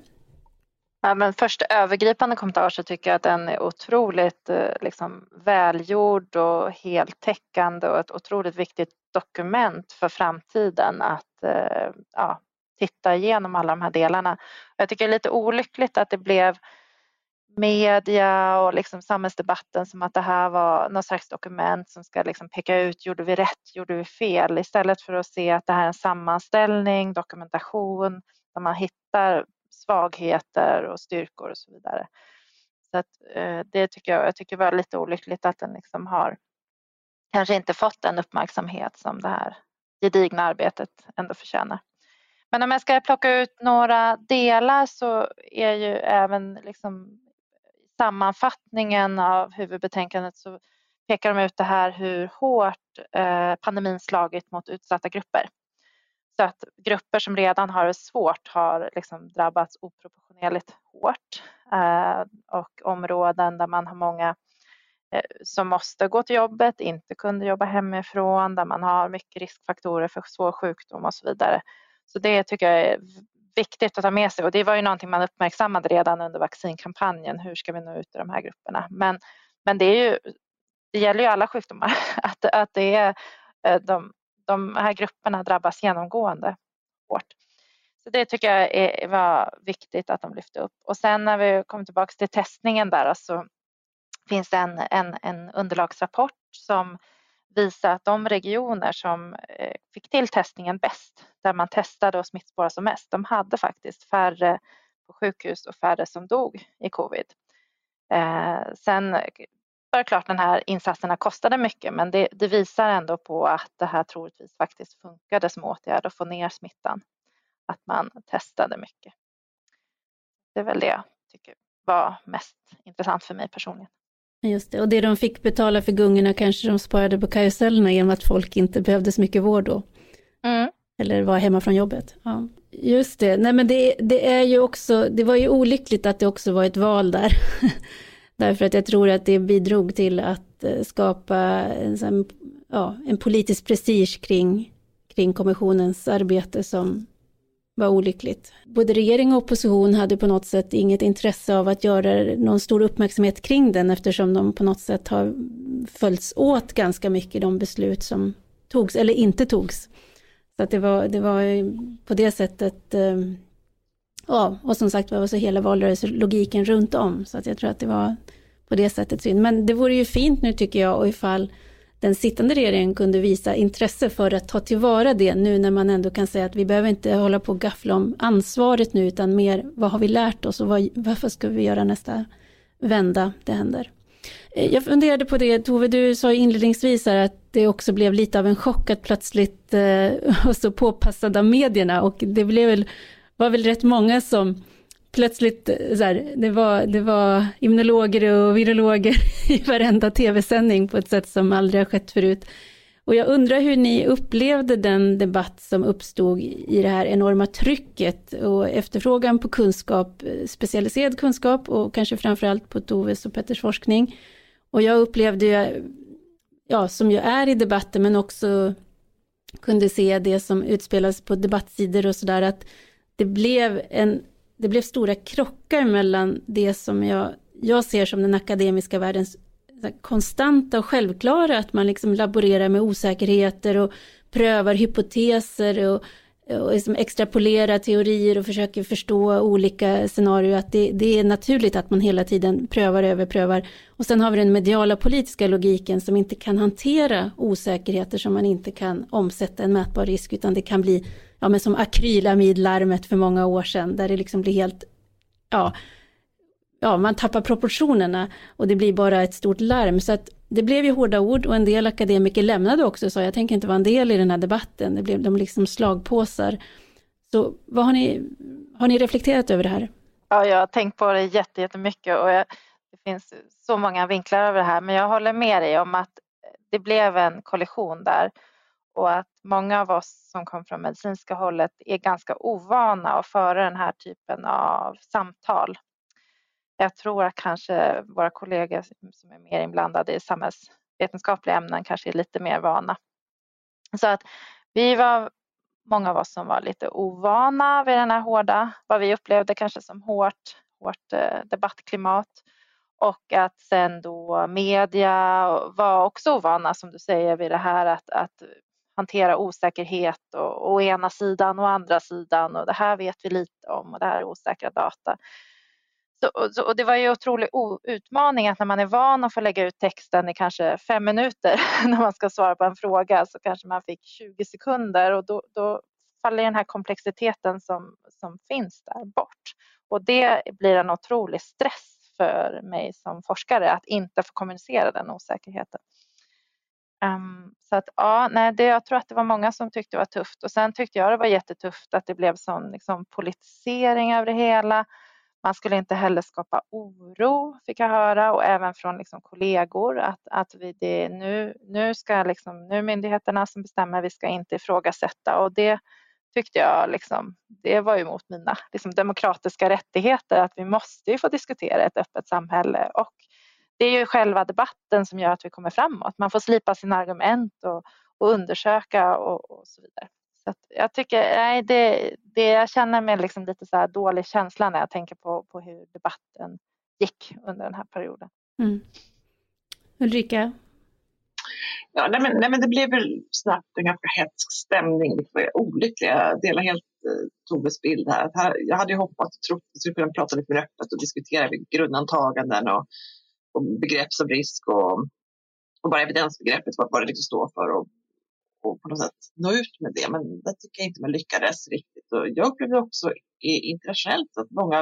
Ja, men först övergripande kommentar så tycker jag att den är otroligt eh, liksom, välgjord och heltäckande och ett otroligt viktigt dokument för framtiden att eh, ja, titta igenom alla de här delarna. Jag tycker det är lite olyckligt att det blev media och liksom samhällsdebatten som att det här var något slags dokument som ska liksom peka ut, gjorde vi rätt, gjorde vi fel? Istället för att se att det här är en sammanställning, dokumentation, där man hittar svagheter och styrkor och så vidare. Så att, eh, det tycker jag, jag tycker var lite olyckligt att den liksom har kanske inte fått den uppmärksamhet som det här gedigna arbetet ändå förtjänar. Men om jag ska plocka ut några delar så är ju även liksom sammanfattningen av huvudbetänkandet så pekar de ut det här hur hårt eh, pandemin slagit mot utsatta grupper. Så att grupper som redan har det svårt har liksom drabbats oproportionerligt hårt eh, och områden där man har många eh, som måste gå till jobbet, inte kunde jobba hemifrån, där man har mycket riskfaktorer för svår sjukdom och så vidare. Så det tycker jag är viktigt att ta med sig och det var ju någonting man uppmärksammade redan under vaccinkampanjen. Hur ska vi nå ut till de här grupperna? Men, men det, är ju, det gäller ju alla sjukdomar <laughs> att, att det är eh, de de här grupperna drabbas genomgående hårt. Så det tycker jag är, var viktigt att de lyfte upp. Och sen när vi kommer tillbaka till testningen där så finns det en, en, en underlagsrapport som visa att de regioner som eh, fick till testningen bäst, där man testade och smittspårade som mest, de hade faktiskt färre på sjukhus och färre som dog i covid. Eh, sen eh, var det klart den här insatserna kostade mycket men det, det, visar ändå på att det här troligtvis faktiskt funkade som åtgärd att få ner smittan. Att man testade mycket. Det är väl det jag tycker var mest intressant för mig personligen. Just det, och det de fick betala för gungorna kanske de sparade på karusellerna genom att folk inte behövde så mycket vård då. Mm. Eller var hemma från jobbet. Ja. Just det, nej men det, det är ju också, det var ju olyckligt att det också var ett val där. <laughs> Därför att jag tror att det bidrog till att eh, skapa en, ja, en politisk prestige kring, kring kommissionens arbete som var olyckligt. Både regering och opposition hade på något sätt inget intresse av att göra någon stor uppmärksamhet kring den eftersom de på något sätt har följts åt ganska mycket de beslut som togs eller inte togs. Så att det var, det var på det sättet, eh, ja, och som sagt var så hela valrörelselogiken runt om. Så att jag tror att det var på det sättet synd. Men det vore ju fint nu tycker jag och ifall den sittande regeringen kunde visa intresse för att ta tillvara det nu när man ändå kan säga att vi behöver inte hålla på och gaffla om ansvaret nu utan mer vad har vi lärt oss och vad, varför ska vi göra nästa vända det händer. Eh, jag funderade på det, Tove, du sa inledningsvis att det också blev lite av en chock att plötsligt eh, <laughs> så påpassad av medierna och det blev väl, var väl rätt många som plötsligt, eh, så här, det, var, det var immunologer och virologer <laughs> i varenda tv-sändning på ett sätt som aldrig har skett förut. Och jag undrar hur ni upplevde den debatt som uppstod i det här enorma trycket och efterfrågan på kunskap, eh, specialiserad kunskap och kanske framförallt på Toves och Petters forskning. Och jag upplevde ju, ja, som jag är i debatten, men också kunde se det som utspelas på debattsidor och sådär, att det blev en det blev stora krockar mellan det som jag, jag ser som den akademiska världens konstanta och självklara, att man liksom laborerar med osäkerheter och prövar hypoteser och och liksom extrapolerar teorier och försöker förstå olika scenarier, att det, det, är naturligt att man hela tiden prövar, överprövar. Och sen har vi den mediala politiska logiken som inte kan hantera osäkerheter som man inte kan omsätta en mätbar risk, utan det kan bli ja, men som akrylamidlarmet för många år sedan, där det liksom blir helt, ja, ja, man tappar proportionerna och det blir bara ett stort larm. Så att det blev ju hårda ord och en del akademiker lämnade också och sa jag tänker inte vara en del i den här debatten. Det blev de liksom slagpåsar. Så vad har ni, har ni reflekterat över det här? Ja, jag har tänkt på det jättemycket och jag, det finns så många vinklar över det här, men jag håller med dig om att det blev en kollision där och att många av oss som kom från medicinska hållet är ganska ovana att föra den här typen av samtal jag tror att kanske våra kollegor som är mer inblandade i samhällsvetenskapliga ämnen kanske är lite mer vana. Så att vi var många av oss som var lite ovana vid den här hårda, vad vi upplevde kanske som hårt, hårt eh, debattklimat och att sen då media var också ovana som du säger vid det här att, att hantera osäkerhet och å ena sidan och andra sidan och det här vet vi lite om och det här är osäkra data. Så, och det var ju otrolig utmaning att när man är van att få lägga ut texten i kanske fem minuter <laughs> när man ska svara på en fråga så kanske man fick 20 sekunder och då, då faller den här komplexiteten som, som finns där bort. Och det blir en otrolig stress för mig som forskare att inte få kommunicera den osäkerheten. Um, så att ja, nej, det, jag tror att det var många som tyckte det var tufft. Och sen tyckte jag det var jättetufft att det blev sån liksom, politisering över det hela. Man skulle inte heller skapa oro, fick jag höra, och även från liksom kollegor att, att vi det, nu, nu ska liksom, nu myndigheterna som bestämmer, vi ska inte ifrågasätta. Och det tyckte jag liksom, det var ju mot mina liksom, demokratiska rättigheter. Att vi måste ju få diskutera ett öppet samhälle. Och det är ju själva debatten som gör att vi kommer framåt. Man får slipa sina argument och, och undersöka och, och så vidare. Så jag tycker, nej, det, det, jag känner mig liksom lite så dålig känsla när jag tänker på, på hur debatten gick under den här perioden. Mm. Ulrika? Ja, nej men, nej men det blev väl snabbt en ganska hetsk stämning, vilket var olyckligt. Jag delar helt eh, Toves bild här. här. Jag hade ju hoppats och trott att vi skulle kunna prata lite mer öppet och diskutera grundantaganden och, och begrepp som risk och, och bara evidensbegreppet, vad, vad det liksom står för och och på något sätt nå ut med det. Men det tycker jag inte man lyckades riktigt. Och jag upplevde också internationellt att många,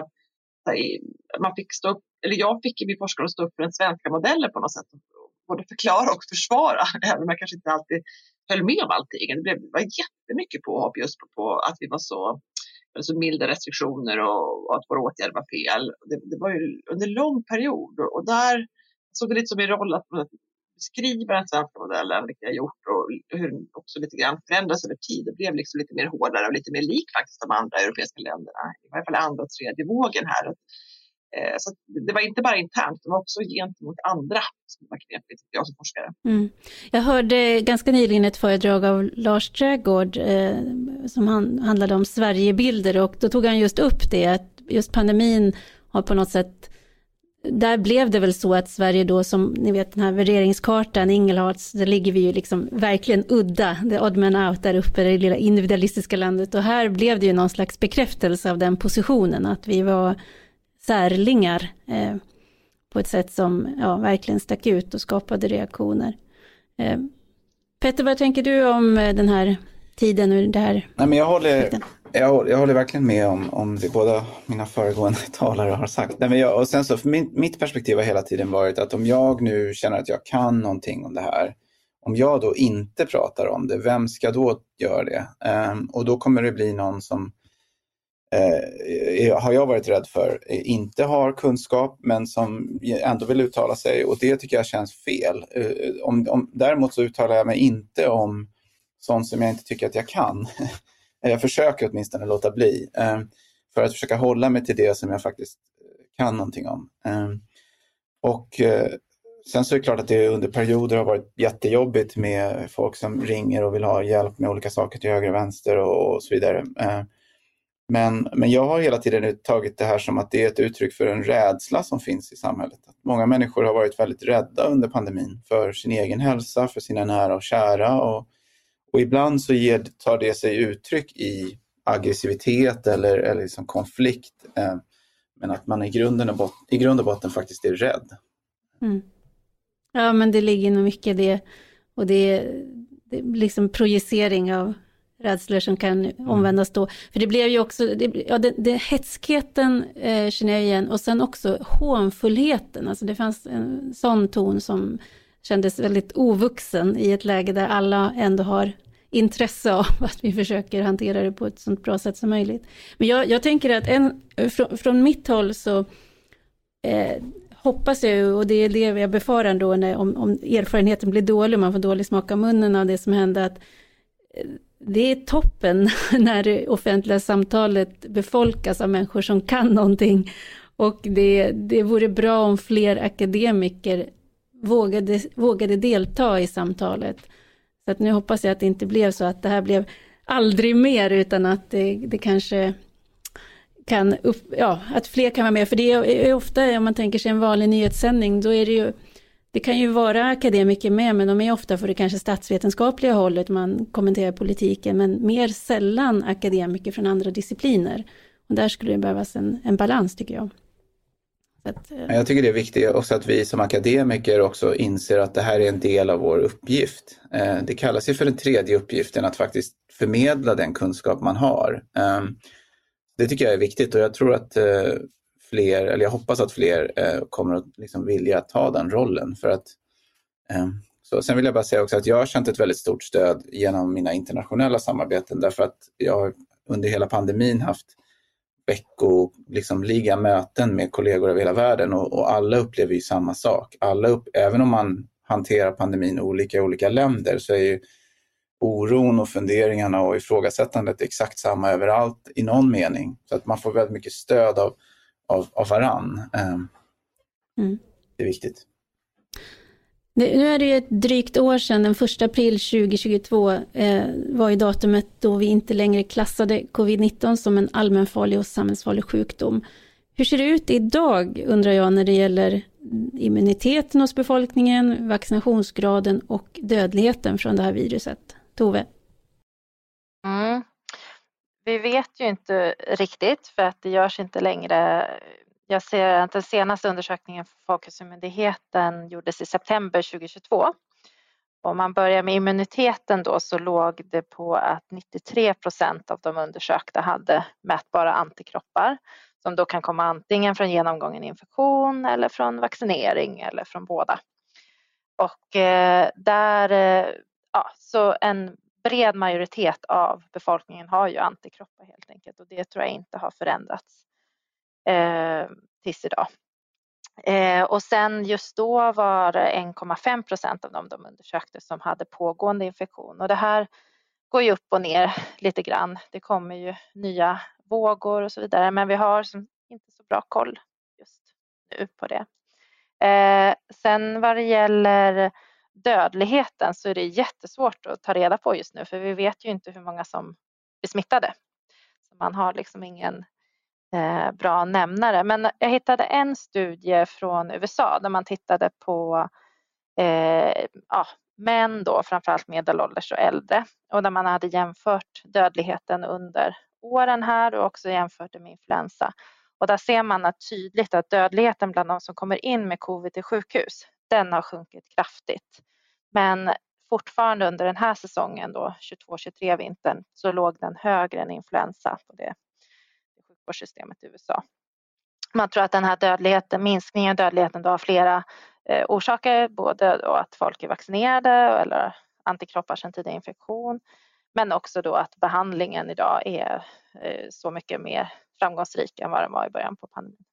man fick stå upp, eller jag fick i min forskare stå upp för den svenska modellen på något sätt. Både förklara och försvara, <laughs> även om jag kanske inte alltid höll med om allting. Det, blev, det var jättemycket påhopp just på, på att vi var så, alltså milda restriktioner och, och att våra åtgärder var fel. Det, det var ju under lång period och, och där såg det lite som min roll att beskriva den svenska modellen, vilket jag gjort och hur den också lite grann förändras över tid. Det blev liksom lite mer hårdare och lite mer lik faktiskt de andra europeiska länderna, i varje fall andra och tredje vågen här. Eh, så det var inte bara internt, det var också gentemot andra som var knepigt, jag som forskare. Mm. Jag hörde ganska nyligen ett föredrag av Lars Trägård eh, som han, handlade om Sverigebilder och då tog han just upp det, att just pandemin har på något sätt där blev det väl så att Sverige då som ni vet den här värderingskartan, Ingelharts, där ligger vi ju liksom verkligen udda, the odd man out där uppe, det lilla individualistiska landet. Och här blev det ju någon slags bekräftelse av den positionen, att vi var särlingar eh, på ett sätt som ja, verkligen stack ut och skapade reaktioner. Eh, Petter, vad tänker du om eh, den här tiden och det här? Nej, men jag håller, jag, jag håller verkligen med om, om det båda mina föregående <laughs> talare har sagt. Nej, men jag, och sen så, min, mitt perspektiv har hela tiden varit att om jag nu känner att jag kan någonting om det här, om jag då inte pratar om det, vem ska då göra det? Um, och då kommer det bli någon som, Eh, eh, har jag varit rädd för, eh, inte har kunskap men som ändå vill uttala sig och det tycker jag känns fel. Eh, om, om, däremot så uttalar jag mig inte om sånt som jag inte tycker att jag kan. <laughs> Jag försöker åtminstone låta bli eh, för att försöka hålla mig till det som jag faktiskt eh, kan någonting om. Eh, och eh, sen så är det klart att det under perioder har varit jättejobbigt med folk som ringer och vill ha hjälp med olika saker till höger och vänster och, så vidare. Men, men jag har hela tiden tagit det här som att det är ett uttryck för en rädsla som finns i samhället. Att många människor har varit väldigt rädda under pandemin för sin egen hälsa, för sina nära och kära och Och ibland så ger, tar det sig uttryck i aggressivitet eller, eller liksom konflikt. Eh, men att man i, grunden och bot, i grund och botten faktiskt är rädd. Mm. Ja, men det ligger nog mycket i det. Och det är, det är liksom projicering av rädslor som kan mm. omvändas då. För det blev ju också, det, ja, det, det, hetskheten eh, känner jag igen och sen också hånfullheten. Alltså det fanns en sån ton som kändes väldigt ovuxen i ett läge där alla ändå har intresse av <laughs> att vi försöker hantera det på ett så bra sätt som möjligt. Men jag, jag tänker att en, från, från mitt håll så eh, hoppas jag och det är det jag befarar då, när, om, om erfarenheten blir dålig, man får dålig smak av munnen av det som hände, att eh, det är toppen <laughs> när det offentliga samtalet befolkas av människor som kan någonting. Och det, det vore bra om fler akademiker vågade, vågade delta i samtalet. Så att nu hoppas jag att det inte blev så att det här blev aldrig mer, utan att det, det kanske kan upp, ja, att fler kan vara med. För det är ofta, om man tänker sig en vanlig nyhetssändning, då är det ju, det kan ju vara akademiker med, men de är ofta för det kanske statsvetenskapliga hållet, man kommenterar politiken, men mer sällan akademiker från andra discipliner. Och där skulle det behövas en, en balans tycker jag. Att, eh, jag tycker det är viktigt också att vi som akademiker också inser att det här är en del av vår uppgift. Eh, det kallas ju för den tredje uppgiften, att faktiskt förmedla den kunskap man har. Eh, det tycker jag är viktigt och jag tror att eh, fler, eller jag hoppas att fler eh, kommer att liksom vilja ta den rollen. För att, eh, så sen vill jag bara säga också att jag har känt ett väldigt stort stöd genom mina internationella samarbeten därför att jag har under hela pandemin haft veckoliga liksom, möten med kollegor över hela världen och, och, alla upplever ju samma sak. Alla upp, även om man hanterar pandemin olika i olika länder så är ju oron och funderingarna och ifrågasättandet exakt samma överallt i någon mening. Så att man får väldigt mycket stöd av, av, av varann. Um, mm. Det är viktigt. Nu är det ett drygt år sedan, den 1 april 2022 eh, var ju datumet då vi inte längre klassade covid-19 som en allmänfarlig och samhällsfarlig sjukdom. Hur ser det ut idag, undrar jag, när det gäller immuniteten hos befolkningen, vaccinationsgraden och dödligheten från det här viruset? Tove? Mm. Vi vet ju inte riktigt för att det görs inte längre jag ser att den senaste undersökningen för Folkhälsomyndigheten gjordes i september 2022. Om man börjar med immuniteten då så låg det på att 93 procent av de undersökta hade mätbara antikroppar som då kan komma antingen från genomgången infektion eller från vaccinering eller från båda. Och eh, där, eh, ja, så en bred majoritet av befolkningen har ju antikroppar helt enkelt och det tror jag inte har förändrats eh, tills idag. Eh, och sen just då var det 1,5 procent av dem de undersökte som hade pågående infektion och det här går ju upp och ner lite grann. Det kommer ju nya vågor och så vidare men vi har inte så bra koll just nu på det. Eh, sen vad det gäller dödligheten så är det jättesvårt att ta reda på just nu för vi vet ju inte hur många som är smittade. Så man har liksom ingen eh, bra nämnare. Men jag hittade en studie från USA där man tittade på eh, ja, män då, framförallt medelålders och äldre och där man hade jämfört dödligheten under åren här och också jämfört det med influensa. Och där ser man att tydligt att dödligheten bland de som kommer in med covid till sjukhus, den har sjunkit kraftigt. Men fortfarande under den här säsongen då, 22-23 vintern, så låg den högre än influensa på det sjukvårdssystemet i USA. Man tror att den här dödligheten, minskningen av dödligheten då har flera eh, orsaker, både då att folk är vaccinerade eller antikroppar sedan tidigare infektion, men också då att behandlingen idag är eh, så mycket mer framgångsrik än vad den var i början på pandemin.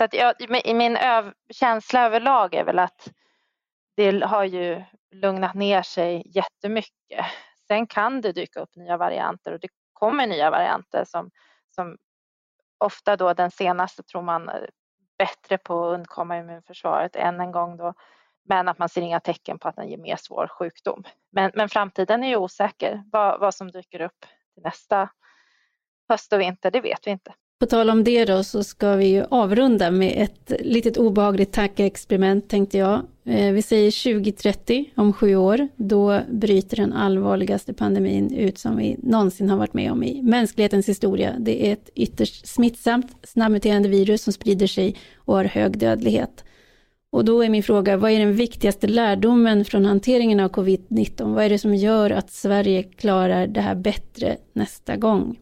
Så att jag, min öv, känsla överlag är väl att det har ju lugnat ner sig jättemycket. Sen kan det dyka upp nya varianter och det kommer nya varianter som som ofta då den senaste tror man eh, bättre på att undkomma immunförsvaret än en gång då. Men att man ser inga tecken på att den ger mer svår sjukdom. Men, men framtiden är ju osäker. Vad, vad som dyker upp till nästa höst och vinter, det vet vi inte. På tal om det då så ska vi ju avrunda med ett litet obehagligt tankeexperiment tänkte jag. Eh, vi säger 2030, om sju år, då bryter den allvarligaste pandemin ut som vi någonsin har varit med om i mänsklighetens historia. Det är ett ytterst smittsamt, snabbmuterande virus som sprider sig och har hög dödlighet. Och då är min fråga, vad är den viktigaste lärdomen från hanteringen av covid-19? Vad är det som gör att Sverige klarar det här bättre nästa gång?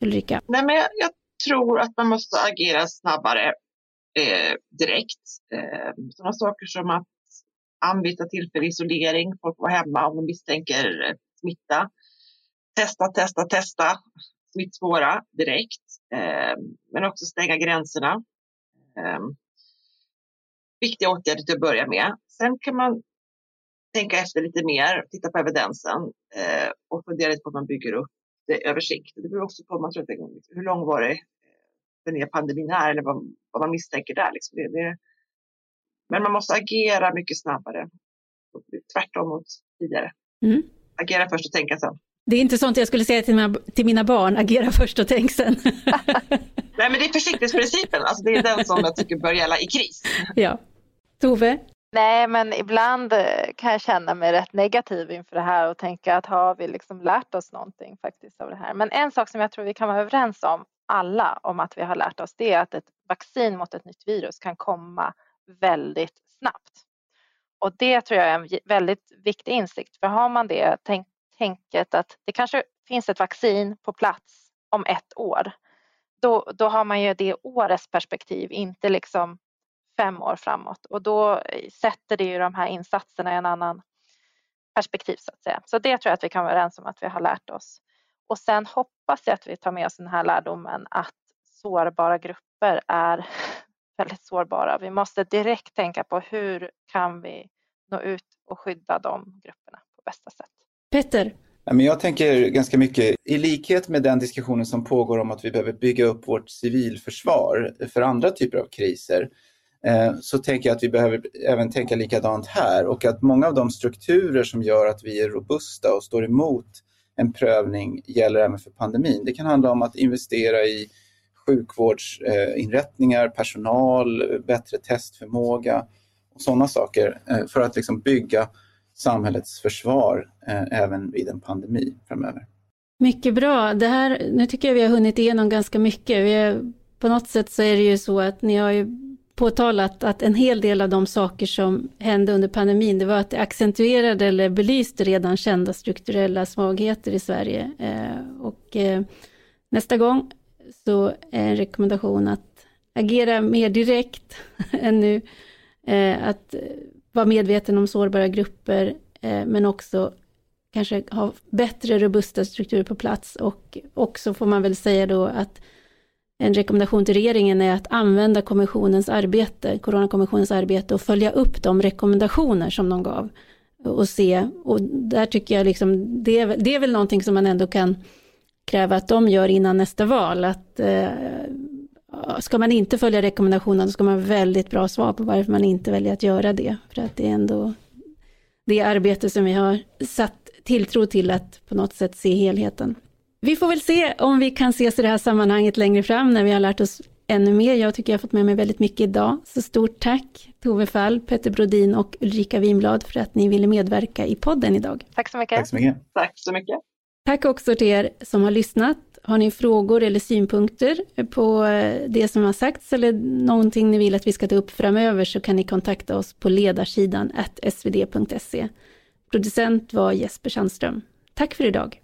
Ulrika? Nej, men jag, jag tror att man måste agera snabbare eh, direkt. Eh, sådana saker som att anvisa tillfällig isolering, folk får vara hemma om de misstänker eh, smitta. Testa, testa, testa, smittspåra direkt, eh, men också stänga gränserna. Eh, viktiga åtgärder till att börja med. Sen kan man tänka efter lite mer, titta på evidensen eh, och fundera lite på hur man bygger upp det över sikt. Det beror också på man tror hur långvarig den nya pandemin är eller vad, vad man misstänker där. Liksom. Det, det, men man måste agera mycket snabbare. Tvärtom mot tidigare. Mm. Agera först och tänka sen. Det är inte sånt jag skulle säga till mina, till mina barn, agera först och tänk sen. <laughs> Nej men det är försiktighetsprincipen, alltså det är den som jag tycker bör gälla i kris. Ja. Tove? Nej, men ibland eh, kan jag känna mig rätt negativ inför det här och tänka att har vi liksom lärt oss någonting faktiskt av det här. Men en sak som jag tror vi kan vara överens om alla om att vi har lärt oss det är att ett vaccin mot ett nytt virus kan komma väldigt snabbt. Och det tror jag är en väldigt viktig insikt, för har man det tänk, tänket att det kanske finns ett vaccin på plats om ett år, då, då har man ju det årets perspektiv, inte liksom fem år framåt och då sätter det ju de här insatserna i en annan perspektiv så att säga. Så det tror jag att vi kan vara överens om att vi har lärt oss. Och sen hoppas jag att vi tar med oss den här lärdomen att sårbara grupper är <laughs> väldigt sårbara. Vi måste direkt tänka på hur kan vi nå ut och skydda de grupperna på bästa sätt. Petter? Jag tänker ganska mycket i likhet med den diskussionen som pågår om att vi behöver bygga upp vårt civilförsvar för andra typer av kriser eh, Eh, så tänker jag att vi behöver även tänka likadant här och att många av de strukturer som gör att vi är robusta och står emot en prövning gäller även för pandemin. Det kan handla om att investera i sjukvårdsinrättningar, eh, personal, bättre testförmåga och sådana saker eh, för att liksom bygga samhällets försvar även vid en pandemi framöver. Mycket bra. Det här, nu tycker jag vi har hunnit igenom ganska mycket. Vi är, på något sätt så är det ju så att ni har ju påtalat att en hel del av de saker som hände under pandemin, det var att det accentuerade eller belyste redan kända strukturella svagheter i Sverige. Eh, och eh, nästa gång så är en rekommendation att agera mer direkt <laughs> än nu. Eh, att vara medveten om sårbara grupper, men också kanske ha bättre robusta strukturer på plats och också får man väl säga då att en rekommendation till regeringen är att använda kommissionens arbete, coronakommissionens arbete och följa upp de rekommendationer som de gav och se. Och där tycker jag liksom, det är, det är väl någonting som man ändå kan kräva att de gör innan nästa val. Att, eh, ska man inte följa rekommendationerna, då ska man ha väldigt bra svar på varför man inte väljer att göra det. För att det är ändå det arbete som vi har satt tilltro till att på något sätt se helheten. Vi får väl se om vi kan ses i det här sammanhanget längre fram när vi har lärt oss ännu mer. Jag tycker jag har fått med mig väldigt mycket idag. Så stort tack Tove Fall, Petter Brodin och Ulrika Wimblad för att ni ville medverka i podden idag. Tack så mycket. Tack så mycket. Tack så mycket. Tack också till er som har lyssnat. Har ni frågor eller synpunkter på det som har sagts eller någonting ni vill att vi ska ta upp framöver så kan ni kontakta oss på ledarsidan svd.se. Producent var Jesper Sandström. Tack för idag.